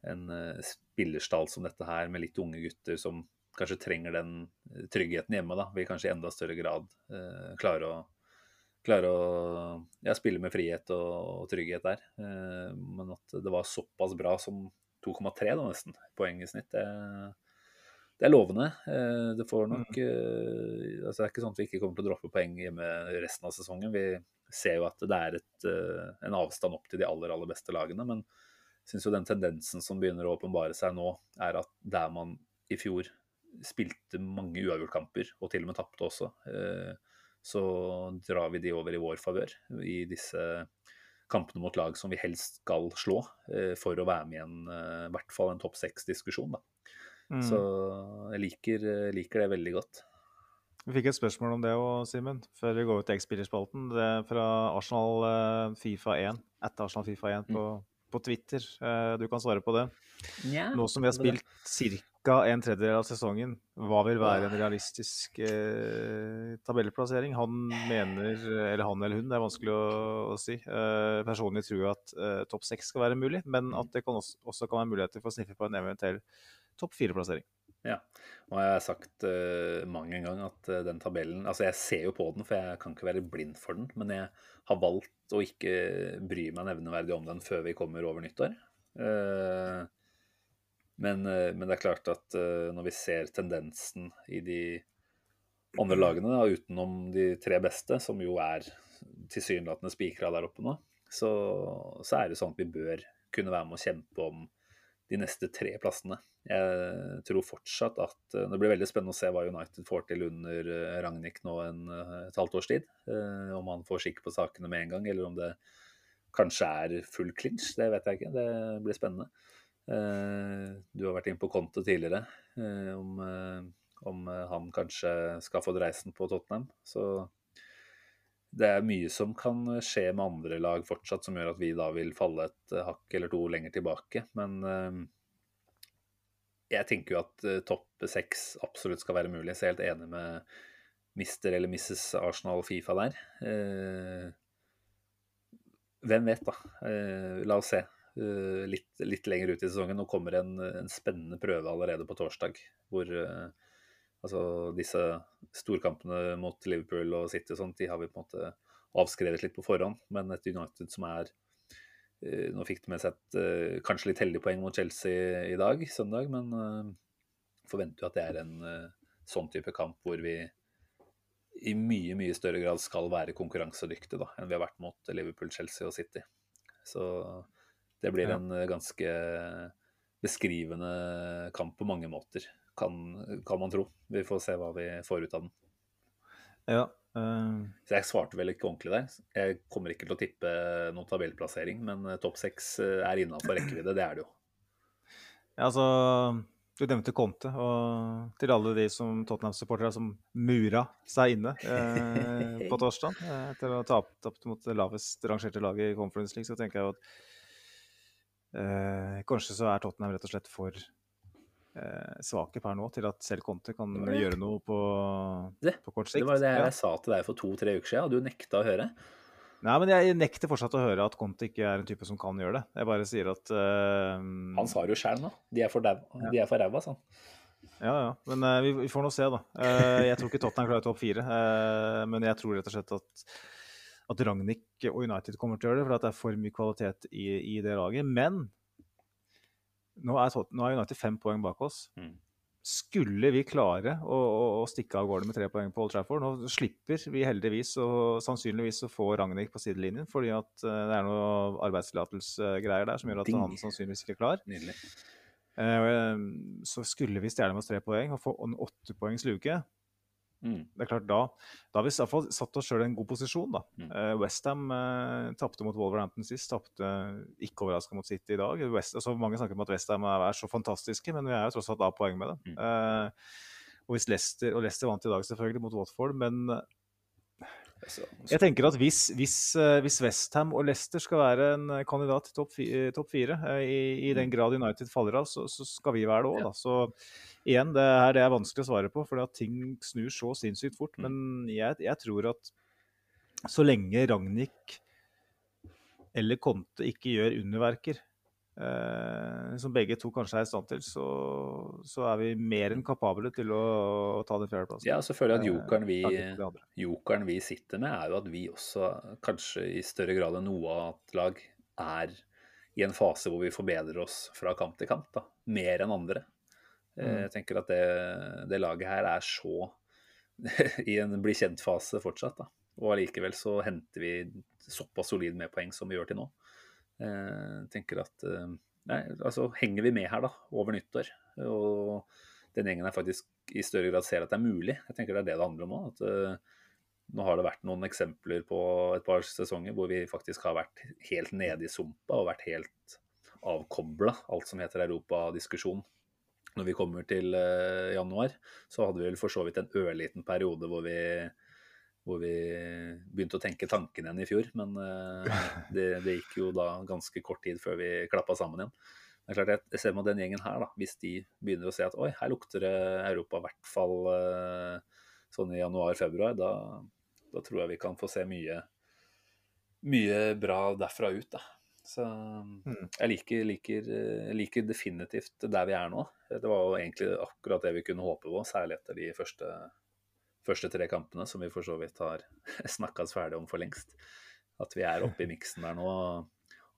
en eh, spillerstall som dette her, med litt unge gutter som kanskje trenger den eh, tryggheten hjemme, da, vil kanskje i enda større grad eh, klare å klare å ja, spille med frihet og, og trygghet der. Eh, men at det var såpass bra som 2,3 da nesten, poeng i snitt, det, det er lovende. Eh, det får nok mm. altså Det er ikke sånn at vi ikke kommer til å droppe poeng hjemme resten av sesongen. Vi ser jo at det er et, eh, en avstand opp til de aller, aller beste lagene. Men jeg syns jo den tendensen som begynner å åpenbare seg nå, er at der man i fjor spilte mange uavgjort-kamper, og til og med tapte også, eh, så drar vi de over i vår favør i disse kampene mot lag som vi helst skal slå, eh, for å være med i en, eh, i hvert fall en topp seks-diskusjon. da. Mm. Så jeg liker, eh, liker det veldig godt. Vi fikk et spørsmål om det òg, Simen, før vi går ut til X-spillerspalten. Det er fra Arsenal eh, Fifa 1, etter Arsenal Fifa 1 på, på Twitter. Eh, Du kan svare på det. Nå som vi har spilt ca. en tredjedel av sesongen, hva vil være en realistisk eh, tabellplassering? Han mener, eller han eller hun, det er vanskelig å, å si. Eh, personlig tror jeg at eh, topp seks skal være mulig, men at det kan også, også kan være muligheter for å sniffe på en eventuell topp fire-plassering. Ja. Og jeg har sagt uh, mang en at uh, den tabellen Altså, jeg ser jo på den, for jeg kan ikke være blind for den. Men jeg har valgt å ikke bry meg nevneverdig om den før vi kommer over nyttår. Uh, men, uh, men det er klart at eh, når vi ser tendensen i de andre lagene, da, utenom de tre beste, som jo er tilsynelatende spikra der oppe nå, så, så, er det sånn at vi bør kunne være med å kjempe om de neste tre plassene. Jeg tror fortsatt at Det blir veldig spennende å se hva United får til under Ragnhild nå en, et halvt års tid. Om han får skikk på sakene med en gang, eller om det kanskje er full clinch. Det vet jeg ikke. Det blir spennende. Du har vært inne på konto tidligere. Om om eh, han kanskje skal få dreisen på Tottenham. Så det er mye som kan skje med andre lag fortsatt, som gjør at vi da vil falle et eh, hakk eller to lenger tilbake. Men uh, jeg tenker jo at uh, topp seks absolutt skal være mulig. Så jeg er helt enig med Mister eller Mrs. Arsenal Fifa der. Hvem vet, da. la oss se. Litt, litt, lenger ut i sesongen. Nå kommer en, en spennende prøve allerede på torsdag, hvor Altså disse storkampene mot Liverpool og City og sånt, de har vi på en måte avskrevet litt på forhånd. Men et United som er eh, Nå fikk de med seg et eh, kanskje litt heldig poeng mot Chelsea i dag, søndag, men eh, forventer jo at det er en sånn type kamp hvor vi i mye, mye større grad skal være konkurransedyktige da, enn vi har vært mot Liverpool, Chelsea og City. Så det blir en ganske beskrivende kamp på mange måter kan, kan, man tro. Vi får se hva vi får ut av den. Ja. Uh... Så jeg svarte vel ikke ordentlig der. Jeg kommer ikke til å tippe noen tabellplassering, men eh, topp seks eh, er innafor rekkevidde. Det er det jo. Ja, altså du nevnte Conte, og til alle de som Tottenham-supportere som mura seg inne eh, på torsdag etter å ha tapt mot det lavest rangerte laget i Conference League, så tenker jeg at eh, kanskje så er Tottenham rett og slett for eh, svake per nå til at selv Conte kan gjøre noe på, det, på kort sikt. Det var det jeg ja. sa til deg for to-tre uker siden, og du nekta å høre. Nei, men jeg nekter fortsatt å høre at Conte ikke er en type som kan gjøre det. Jeg bare sier at uh, Han sa det jo sjæl nå. De er for ræva, sa han. Ja, ja. Men uh, vi, vi, får nå se, da. Uh, jeg tror ikke Tottenham klarer topp fire. men jeg tror rett og slett at, at Ragnhild og United kommer til å gjøre det, for det er for mye kvalitet i, i det laget. Men nå er, nå er United fem poeng bak oss. Mm. Skulle vi klare å, å, å, stikke av gårde med tre poeng på Old Trafford Nå slipper vi heldigvis og sannsynligvis å få Ragnhild på sidelinjen, fordi at uh, det er noe arbeidstillatelsesgreier der som gjør at han sannsynligvis ikke er klar. Nydelig. Uh, så skulle vi stjele med oss tre poeng og få en åttepoengs luke, Mm. Det er klart Da da har vi i hvert fall satt oss sjøl i en god posisjon. da. Mm. Uh, Westham uh, tapte mot Wolverhampton sist, tapte uh, ikke overraska mot City i dag. West, altså, mange snakker om at Westham er, er så fantastiske, men vi er jo tross alt av poeng med det. Mm. Uh, og hvis Leicester, og Leicester vant i dag selvfølgelig mot Watford, men jeg tenker at hvis, hvis, hvis Westham og Leicester skal være en kandidat til topp top fire, i, i, den mm. grad United faller av, så, så skal vi være det òg. da. Så igjen, det er det er vanskelig å svare på, for ting snur så sinnssykt fort. Mm. Men jeg, jeg, tror at så lenge Ragnhild eller Conte ikke gjør underverker, eh, som begge to kanskje er i stand til, så, så er vi mer enn kapable til å, å ta den fjerdeplassen. Ja, så føler jeg at eh, jokeren vi, jokeren vi, sitter med, er jo at vi også kanskje i større grad enn noe annet lag er i en fase hvor vi forbedrer oss fra kamp til kamp. da, Mer enn andre. Eh, mm. Jeg tenker at det, det, laget her er så i en bli kjent-fase fortsatt. da. Og allikevel så henter vi såpass solid med poeng som vi gjør til nå. Eh, tenker at eh, Nei, altså henger vi med her da, over nyttår. Og den gjengen her faktisk i større grad ser at det er mulig. Jeg tenker det er det det handler om nå. at uh, Nå har det vært noen eksempler på et par sesonger hvor vi faktisk har vært helt nede i sumpa og vært helt avkobla alt som heter europadiskusjon når vi kommer til januar, så hadde vi vel for så vidt en ørliten periode hvor vi, hvor vi begynte å tenke tanken igjen i fjor. Men uh, det, det, gikk jo da ganske kort tid før vi klappa sammen igjen. Det er klart, jeg ser med den gjengen her, da, hvis de begynner å se at oi, her lukter det Europa i hvert fall uh, sånn i januar-februar, da, da, tror jeg vi kan få se mye, mye bra derfra ut. da. Så mm. jeg liker, liker, liker, definitivt der vi er nå. Det var jo egentlig akkurat det vi kunne håpe på, særlig etter de første, første tre kampene, som vi for så vidt har snakka oss ferdig om for lengst. At vi er oppe i miksen der nå.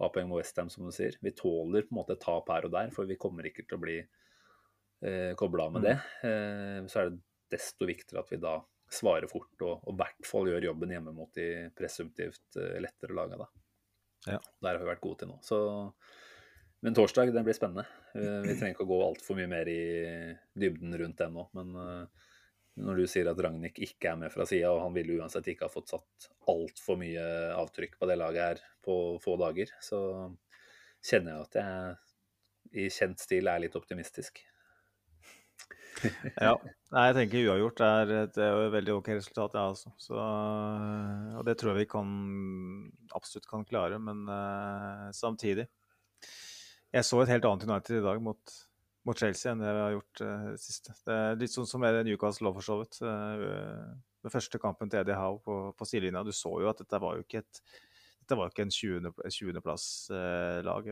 Har poeng med Westham, som du sier. Vi tåler på en måte tap her og der, for vi kommer ikke til å bli eh, kobla av med mm. det. Eh, så er det desto viktigere at vi da svarer fort og i hvert fall gjør jobben hjemme mot de presumptivt eh, lettere laga. Da. Ja. Der har vi vært gode til nå. Så, men torsdag den blir spennende. Eh, Vi trenger ikke å gå altfor mye mer i dybden rundt den nå. Men eh, når du sier at Ragnhild ikke er med fra sida, og han ville uansett ikke ha fått satt altfor mye avtrykk på det laget her på få dager, så kjenner jeg at jeg i kjent stil er litt optimistisk. Ja. Nei, jeg tenker uavgjort er et, er et veldig OK resultat, ja, altså. Så, og det tror jeg vi kan absolutt kan klare, men uh, samtidig Jeg så et helt annet United i dag mot, mot Chelsea enn det vi har gjort uh, siste. Det er litt sånn som er Newcastle òg, for så vidt. Uh, den første kampen til Eddie Howe på, på sidelinja, du så jo at dette var jo ikke et dette var jo ikke en 20.-plass-lag, 20 eh, lag,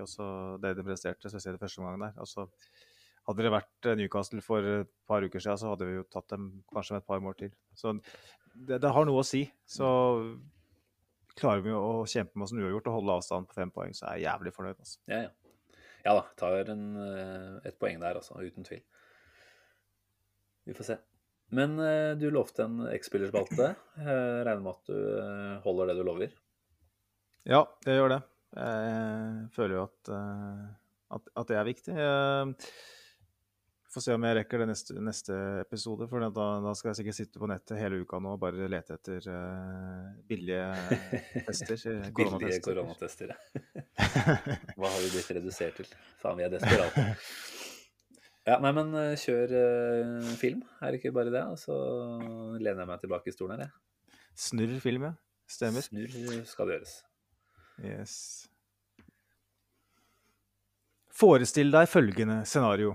det de presterte, spesielt første omgang der. Altså, hadde det vært eh, Newcastle for et par uker siden, så hadde vi jo tatt dem kanskje med et par mål til. Så det, det har noe å si. Så klarer vi å kjempe med oss en uavgjort og holde avstand på fem poeng, så er jeg jævlig fornøyd. Altså. Ja, ja. Ja da, tar en, eh, et poeng der, altså. Uten tvil. Vi får se. Men eh, du lovte en X-spillerspalte. Regner med at du eh, holder det du lover? Ja, jeg gjør det. Jeg føler jo at, eh, at, at det er viktig. Jeg får se om jeg rekker det neste, neste episode, for da, da, skal jeg sikkert sitte på nettet hele uka nå og bare lete etter uh, billige tester. billige koronatester, ja. Hva har vi blitt redusert til? Faen, vi er desperate. Ja, nei, men uh, kjør uh, film, er det ikke bare det? Og så lener jeg meg tilbake i stolen her, jeg. Snurr film, ja. Stemmer. Snurr skal det gjøres. Yes. Forestill deg følgende scenario.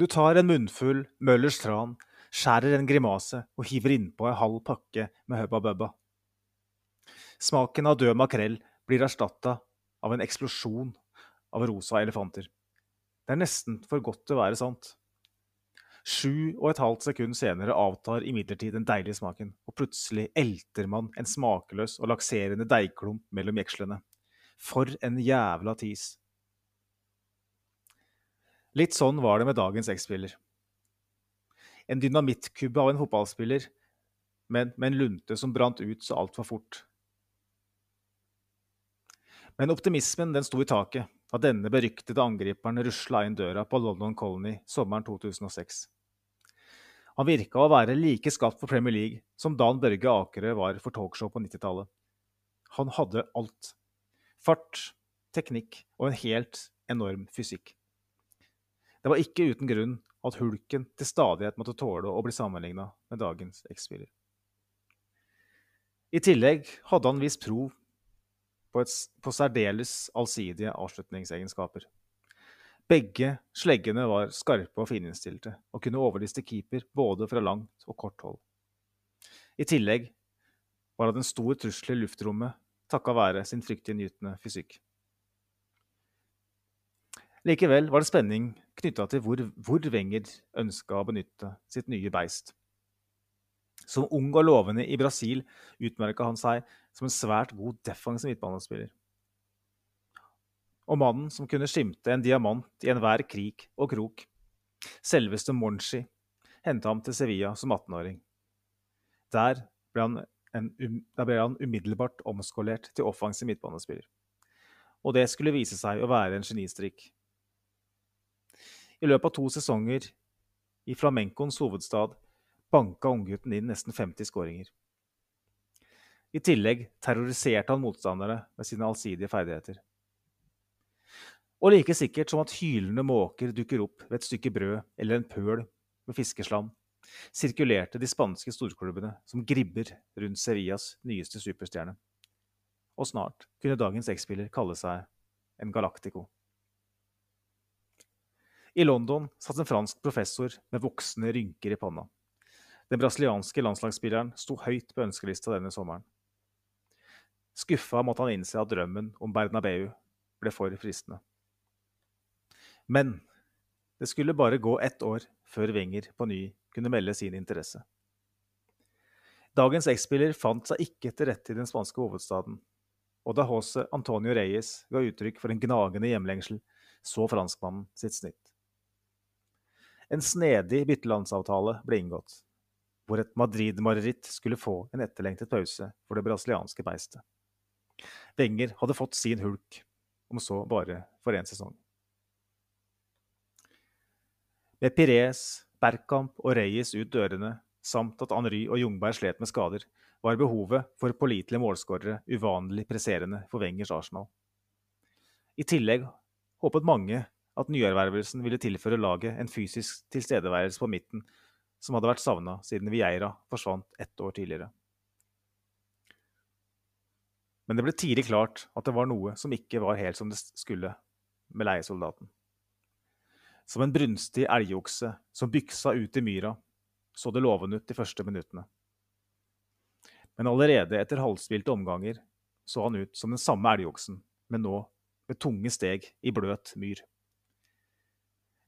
Du tar en munnfull Møllers tran, skjærer en grimase og hiver innpå ei halv pakke med Hubba Bubba. Smaken av død makrell blir erstatta av en eksplosjon av rosa elefanter. Det er nesten for godt til å være sant. Sju og et halvt sekund senere avtar imidlertid den deilige smaken, og plutselig elter man en smakeløs og lakserende deigklump mellom jekslene. For en jævla tis! Litt sånn var det med dagens X-spiller. En dynamittkubbe av en fotballspiller, men med en lunte som brant ut så altfor fort. Men optimismen den sto i taket da denne beryktede angriperen rusla inn døra på London Colony sommeren 2006. Han virka å være like skapt for Premier League som Dan Børge Akerø var for talkshow på 90-tallet. Han hadde alt. Fart, teknikk og en helt enorm fysikk. Det var ikke uten grunn at hulken til stadighet måtte tåle å bli sammenligna med dagens X-spiller. I tillegg hadde han vist prov på, et, på særdeles allsidige avslutningsegenskaper. Begge sleggene var skarpe og fininnstilte og kunne overliste keeper både fra langt og kort hold. I tillegg var han en stor trussel i luftrommet takka være sin fryktinngytende fysikk. Likevel var det spenning knytta til hvor, hvor Wenger ønska å benytte sitt nye beist. Som ung og lovende i Brasil utmerka han seg som en svært god defensiv midtbanespiller. Og mannen som kunne skimte en diamant i enhver krik og krok, selveste Monchi, henta ham til Sevilla som 18-åring. Der ble han, um, der ble han umiddelbart omskolert til offensiv midtbanespiller. Og det skulle vise seg å være en genistrikk. I løpet av to sesonger i flamencoens hovedstad banka unggutten inn nesten 50 skåringer. I tillegg terroriserte han motstandere med sine allsidige ferdigheter. Og like sikkert som at hylende måker dukker opp ved et stykke brød eller en pøl med fiskeslam, sirkulerte de spanske storklubbene som gribber rundt Sevillas nyeste superstjerne. Og snart kunne dagens X-spiller kalle seg en Galactico. I London satt en fransk professor med voksende rynker i panna. Den brasilianske landslagsspilleren sto høyt på ønskelista denne sommeren. Skuffa måtte han innse at drømmen om Bernabeu ble for fristende. Men det skulle bare gå ett år før Wenger på ny kunne melde sin interesse. Dagens X-spiller fant seg ikke til rette i den spanske hovedstaden, og da Jose Antonio Reyes ga uttrykk for en gnagende hjemlengsel, så franskmannen sitt snitt. En snedig byttelandsavtale ble inngått. hvor et Madrid-mareritt skulle få en etterlengtet pause for det brasilianske beistet. Wenger hadde fått sin hulk, om så bare for én sesong. Med Pires, Bergkamp og Reyes ut dørene, samt at Henry og Jungberg slet med skader, var behovet for pålitelige målskårere uvanlig presserende for Wengers Arsenal. I tillegg håpet mange at nyervervelsen ville tilføre laget en fysisk tilstedeværelse på midten som hadde vært savna siden Vieira forsvant ett år tidligere. Men det ble tidlig klart at det var noe som ikke var helt som det skulle med leiesoldaten. Som en brunstig elgokse som byksa ut i myra, så det lovende ut de første minuttene. Men allerede etter halvspilte omganger så han ut som den samme elgoksen, men nå med tunge steg i bløt myr.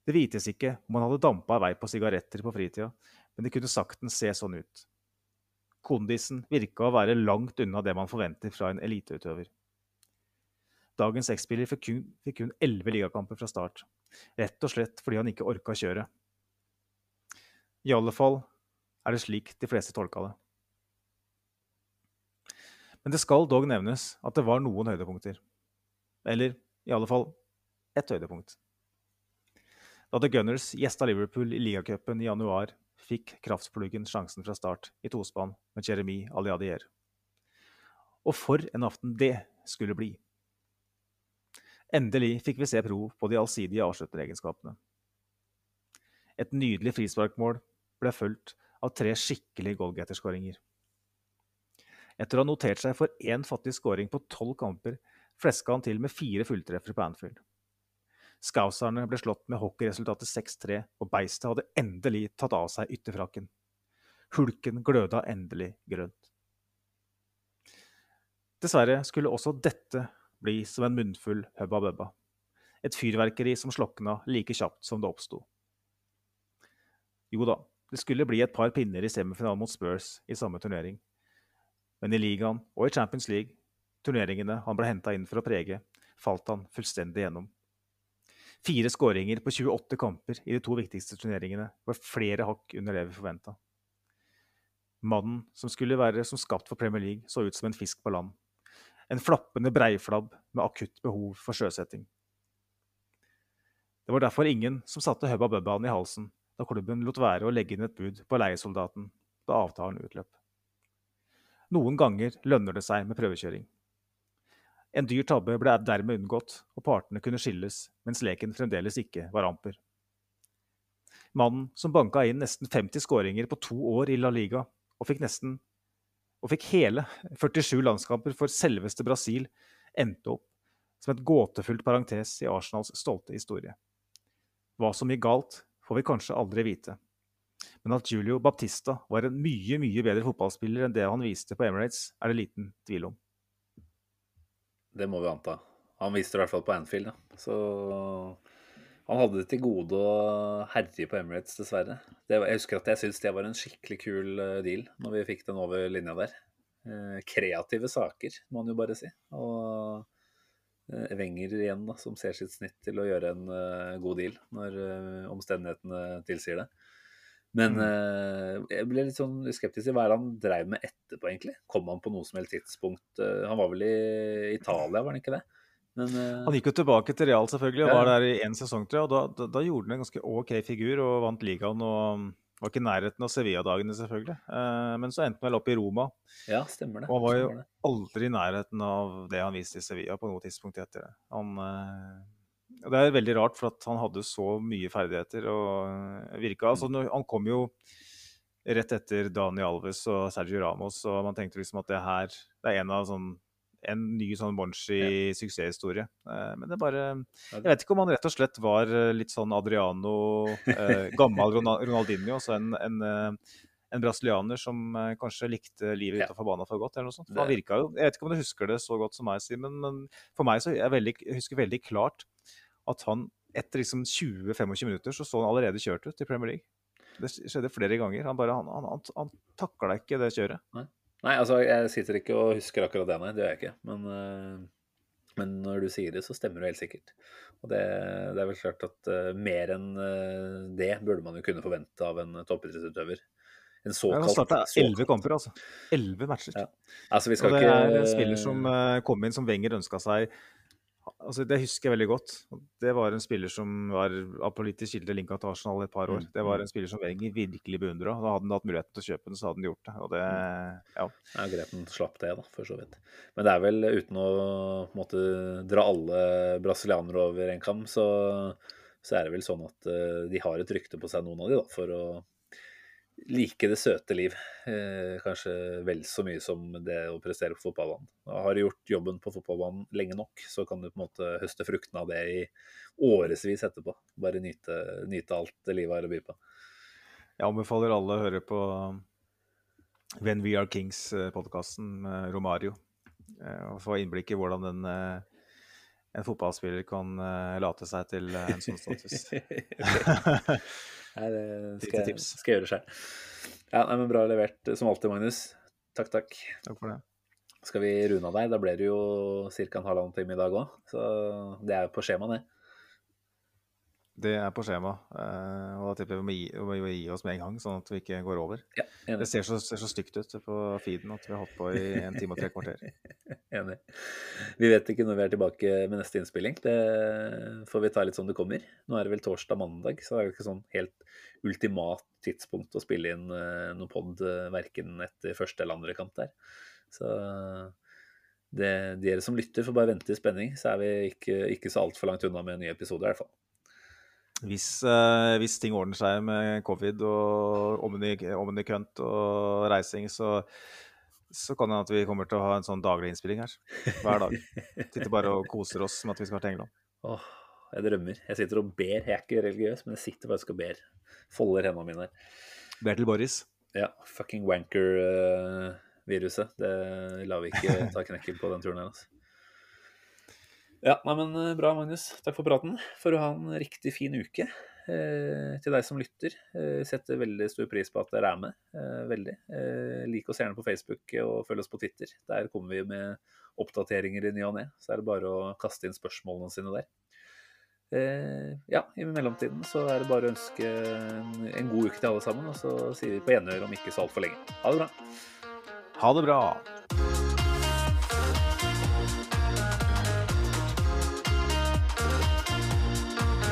Det vites ikke om han hadde dampa vei på sigaretter på fritida, men det kunne saktens se sånn ut. Kondisen virka å være langt unna det man forventer fra en eliteutøver. Dagens X-spiller fikk kun, elleve 11 ligakamper fra start, rett og slett fordi han ikke orka kjøret. I alle fall er det slik de fleste tolka det. Men det skal dog nevnes at det var noen høydepunkter. Eller i alle fall ett høydepunkt. Da The Gunners gjesta Liverpool i ligacupen i januar, fikk kraftpluggen sjansen fra start i tospann med Jeremy Aliadier. Og for en aften det skulle bli! Endelig fikk vi se prov på de allsidige avslutteregenskapene. Et nydelig frisparkmål ble fulgt av tre skikkelige goalgetterskåringer. Etter å ha notert seg for én fattig skåring på tolv kamper, fleska han til med fire fulltreffere på Anfield. Scouserne ble slått med hockeyresultatet 6-3, og beistet hadde endelig tatt av seg ytterfrakken. Hulken gløda endelig grønt. Dessverre skulle også dette bli som en munnfull hubba bubba. Et fyrverkeri som slokna like kjapt som det oppsto. Jo da, det skulle bli et par pinner i semifinalen mot Spurs i samme turnering. Men i ligaen og i Champions League, turneringene han ble henta inn for å prege, falt han fullstendig gjennom. Fire skåringer på 28 kamper i de to viktigste turneringene var flere hakk under det vi forventa. Mannen som skulle være som skapt for Premier League, så ut som en fisk på land. En flappende breiflabb med akutt behov for sjøsetting. Det var derfor ingen som satte Hubba Bubbaen i halsen da klubben lot være å legge inn et bud på leiesoldaten da avtalen utløp. Noen ganger lønner det seg med prøvekjøring. En dyr tabbe ble dermed unngått, og partene kunne skilles, mens leken fremdeles ikke var amper. Mannen som banka inn nesten 50 skåringer på to år i La Liga, og fikk nesten og fikk hele 47 landskamper for selveste Brasil, endte opp som et gåtefullt parentes i Arsenals stolte historie. Hva som gikk galt, får vi kanskje aldri vite. Men at Julio Baptista var en mye, mye bedre fotballspiller enn det han viste på Emirates, er det liten tvil om. Det må vi anta. Han viste det i hvert fall på Anfield, da. Så han hadde det til gode å herje på Emirates, dessverre. Det, jeg husker at jeg syntes det var en skikkelig kul eh, deal når vi fikk den over linja der. Eh, kreative saker, må man jo bare si. Og eh, Wenger igjen, da, som ser sitt snitt til å gjøre en god deal når omstendighetene tilsier det. Men Mm. eh, jeg ble litt sånn skeptisk til hva han drev med etterpå, egentlig. Kom han på noe som helst tidspunkt? Eh, han var vel i Italia, var han ikke det? Men eh, Han gikk jo tilbake til Real selvfølgelig, og Ja. var der i én sesong, tror jeg. Og da, da, da gjorde han en ganske OK figur og vant ligaen. og Var ikke i nærheten av Sevilla-dagene, selvfølgelig. Men så endte han vel opp i Roma. ja, stemmer det. Og han var jo aldri i nærheten av det han viste i Sevilla på noe tidspunkt etter det. Han, det er veldig rart, for at han hadde så mye ferdigheter og virka Altså, han kom jo rett etter Dani Alves og Sergio Ramos, og man tenkte liksom at det her det er en av sånn en ny sånn Monchi-suksesshistorie. Eh, men det er bare Jeg vet ikke om han rett og slett var eh, litt sånn Adriano, eh, gammel Ronaldinho, altså en, en, en brasilianer som kanskje likte livet utenfor banen for godt. eller noe sånt. For han virka jo, Jeg vet ikke om du husker det så godt som meg, Simen, men for meg så jeg, veldig, jeg husker veldig klart at han etter liksom 20-25 minutter så så han allerede kjørt ut i Premier League. Det skjedde flere ganger. Han bare, han, han, han, han takla ikke det kjøret. Nei, altså, jeg sitter ikke og husker akkurat det, nei. Det gjør jeg ikke. Men, uh, men når du sier det, så stemmer det helt sikkert. Og det, det er vel klart at uh, mer enn uh, det burde man jo kunne forvente av en toppidrettsutøver. en Han såkalt, starta elleve kamper, altså. Elleve matcher. Ja. Altså, vi Og skal det ikke er en spiller som kom inn som Wenger ønska seg. Altså, det husker jeg veldig godt. Det var en spiller som var av politisk kilde linka til Arsenal et par år. Mm, Det var en spiller som Wenger virkelig beundra. Da hadde han hatt muligheten til å kjøpe den, så hadde han gjort det. Og det ja. Ja, greit slapp det, da, for så vidt. Men det er vel uten å måte, dra alle brasilianere over en kam, så, så er det vel sånn at eh, de har et rykte på seg, noen av de, da, for å like det søte liv. Eh, kanskje vel så mye som det å prestere på fotballbanen. Har du gjort jobben på fotballbanen lenge nok, så kan du på en måte høste fruktene av det i årevis etterpå. Bare nyte, nyte alt det livet har å by på. Jeg anbefaler alle å høre på When We Are Kings-podkasten med Romario. eh, Og få innblikk i hvordan den eh, en fotballspiller kan uh, late seg til eh, en sånn status. Nei, det skal jeg, skal jeg gjøre sjøl. Ja, nei, men bra levert som alltid, Magnus. Takk, takk. Takk for det. Skal vi runde av deg? Da ble det jo ca. en halvannen time i dag òg. Så det er jo på skjema, det. Det er på skjema, eh, og da tipper jeg vi må gi, vi må gi oss med en gang, sånn at vi ikke går over. Ja, Det ser så, ser så stygt ut på feeden at vi har holdt på i en time og tre kvarter. enig. Vi vet ikke når vi er tilbake med neste innspilling. Det får vi ta litt som det kommer. Nå er det vel torsdag-mandag, så det er jo ikke sånn helt ultimat tidspunkt å spille inn noen noe pod eh, verken etter første eller andre kamp der. Så det, dere som lytter, får bare vente i spenning, så er vi ikke, ikke så altfor langt unna med en ny episode, i hvert fall. Hvis, eh, hvis ting ordner seg med covid og omni- omnikønt og reising, så, så kan det hende at vi kommer til å ha en sånn daglig innspilling her. Hver dag. Sitter bare og koser oss med at vi skal til England. Åh, jeg drømmer. Jeg sitter og ber. Jeg er ikke religiøs, men jeg sitter faktisk og ber. Folder hendene mine her. Ber til Boris. Ja, fucking wanker-viruset. det lar vi ikke ta knekken på den turen her, altså. Ja, nei, men eh, bra, Magnus. Takk for praten. For du ha en riktig fin uke. Eh, til deg som lytter. Eh, setter veldig stor pris på at dere er med. Eh, veldig. Eh, lik oss gjerne på Facebook og følg oss på Twitter. Der kommer vi med oppdateringer i ny og ne. Så er det bare å kaste inn spørsmålene sine der. Eh, ja, i mellomtiden så er det bare å ønske en, en god uke til alle sammen, og så sier vi på gjenhør om ikke så altfor lenge. Ha det bra. Ha det bra!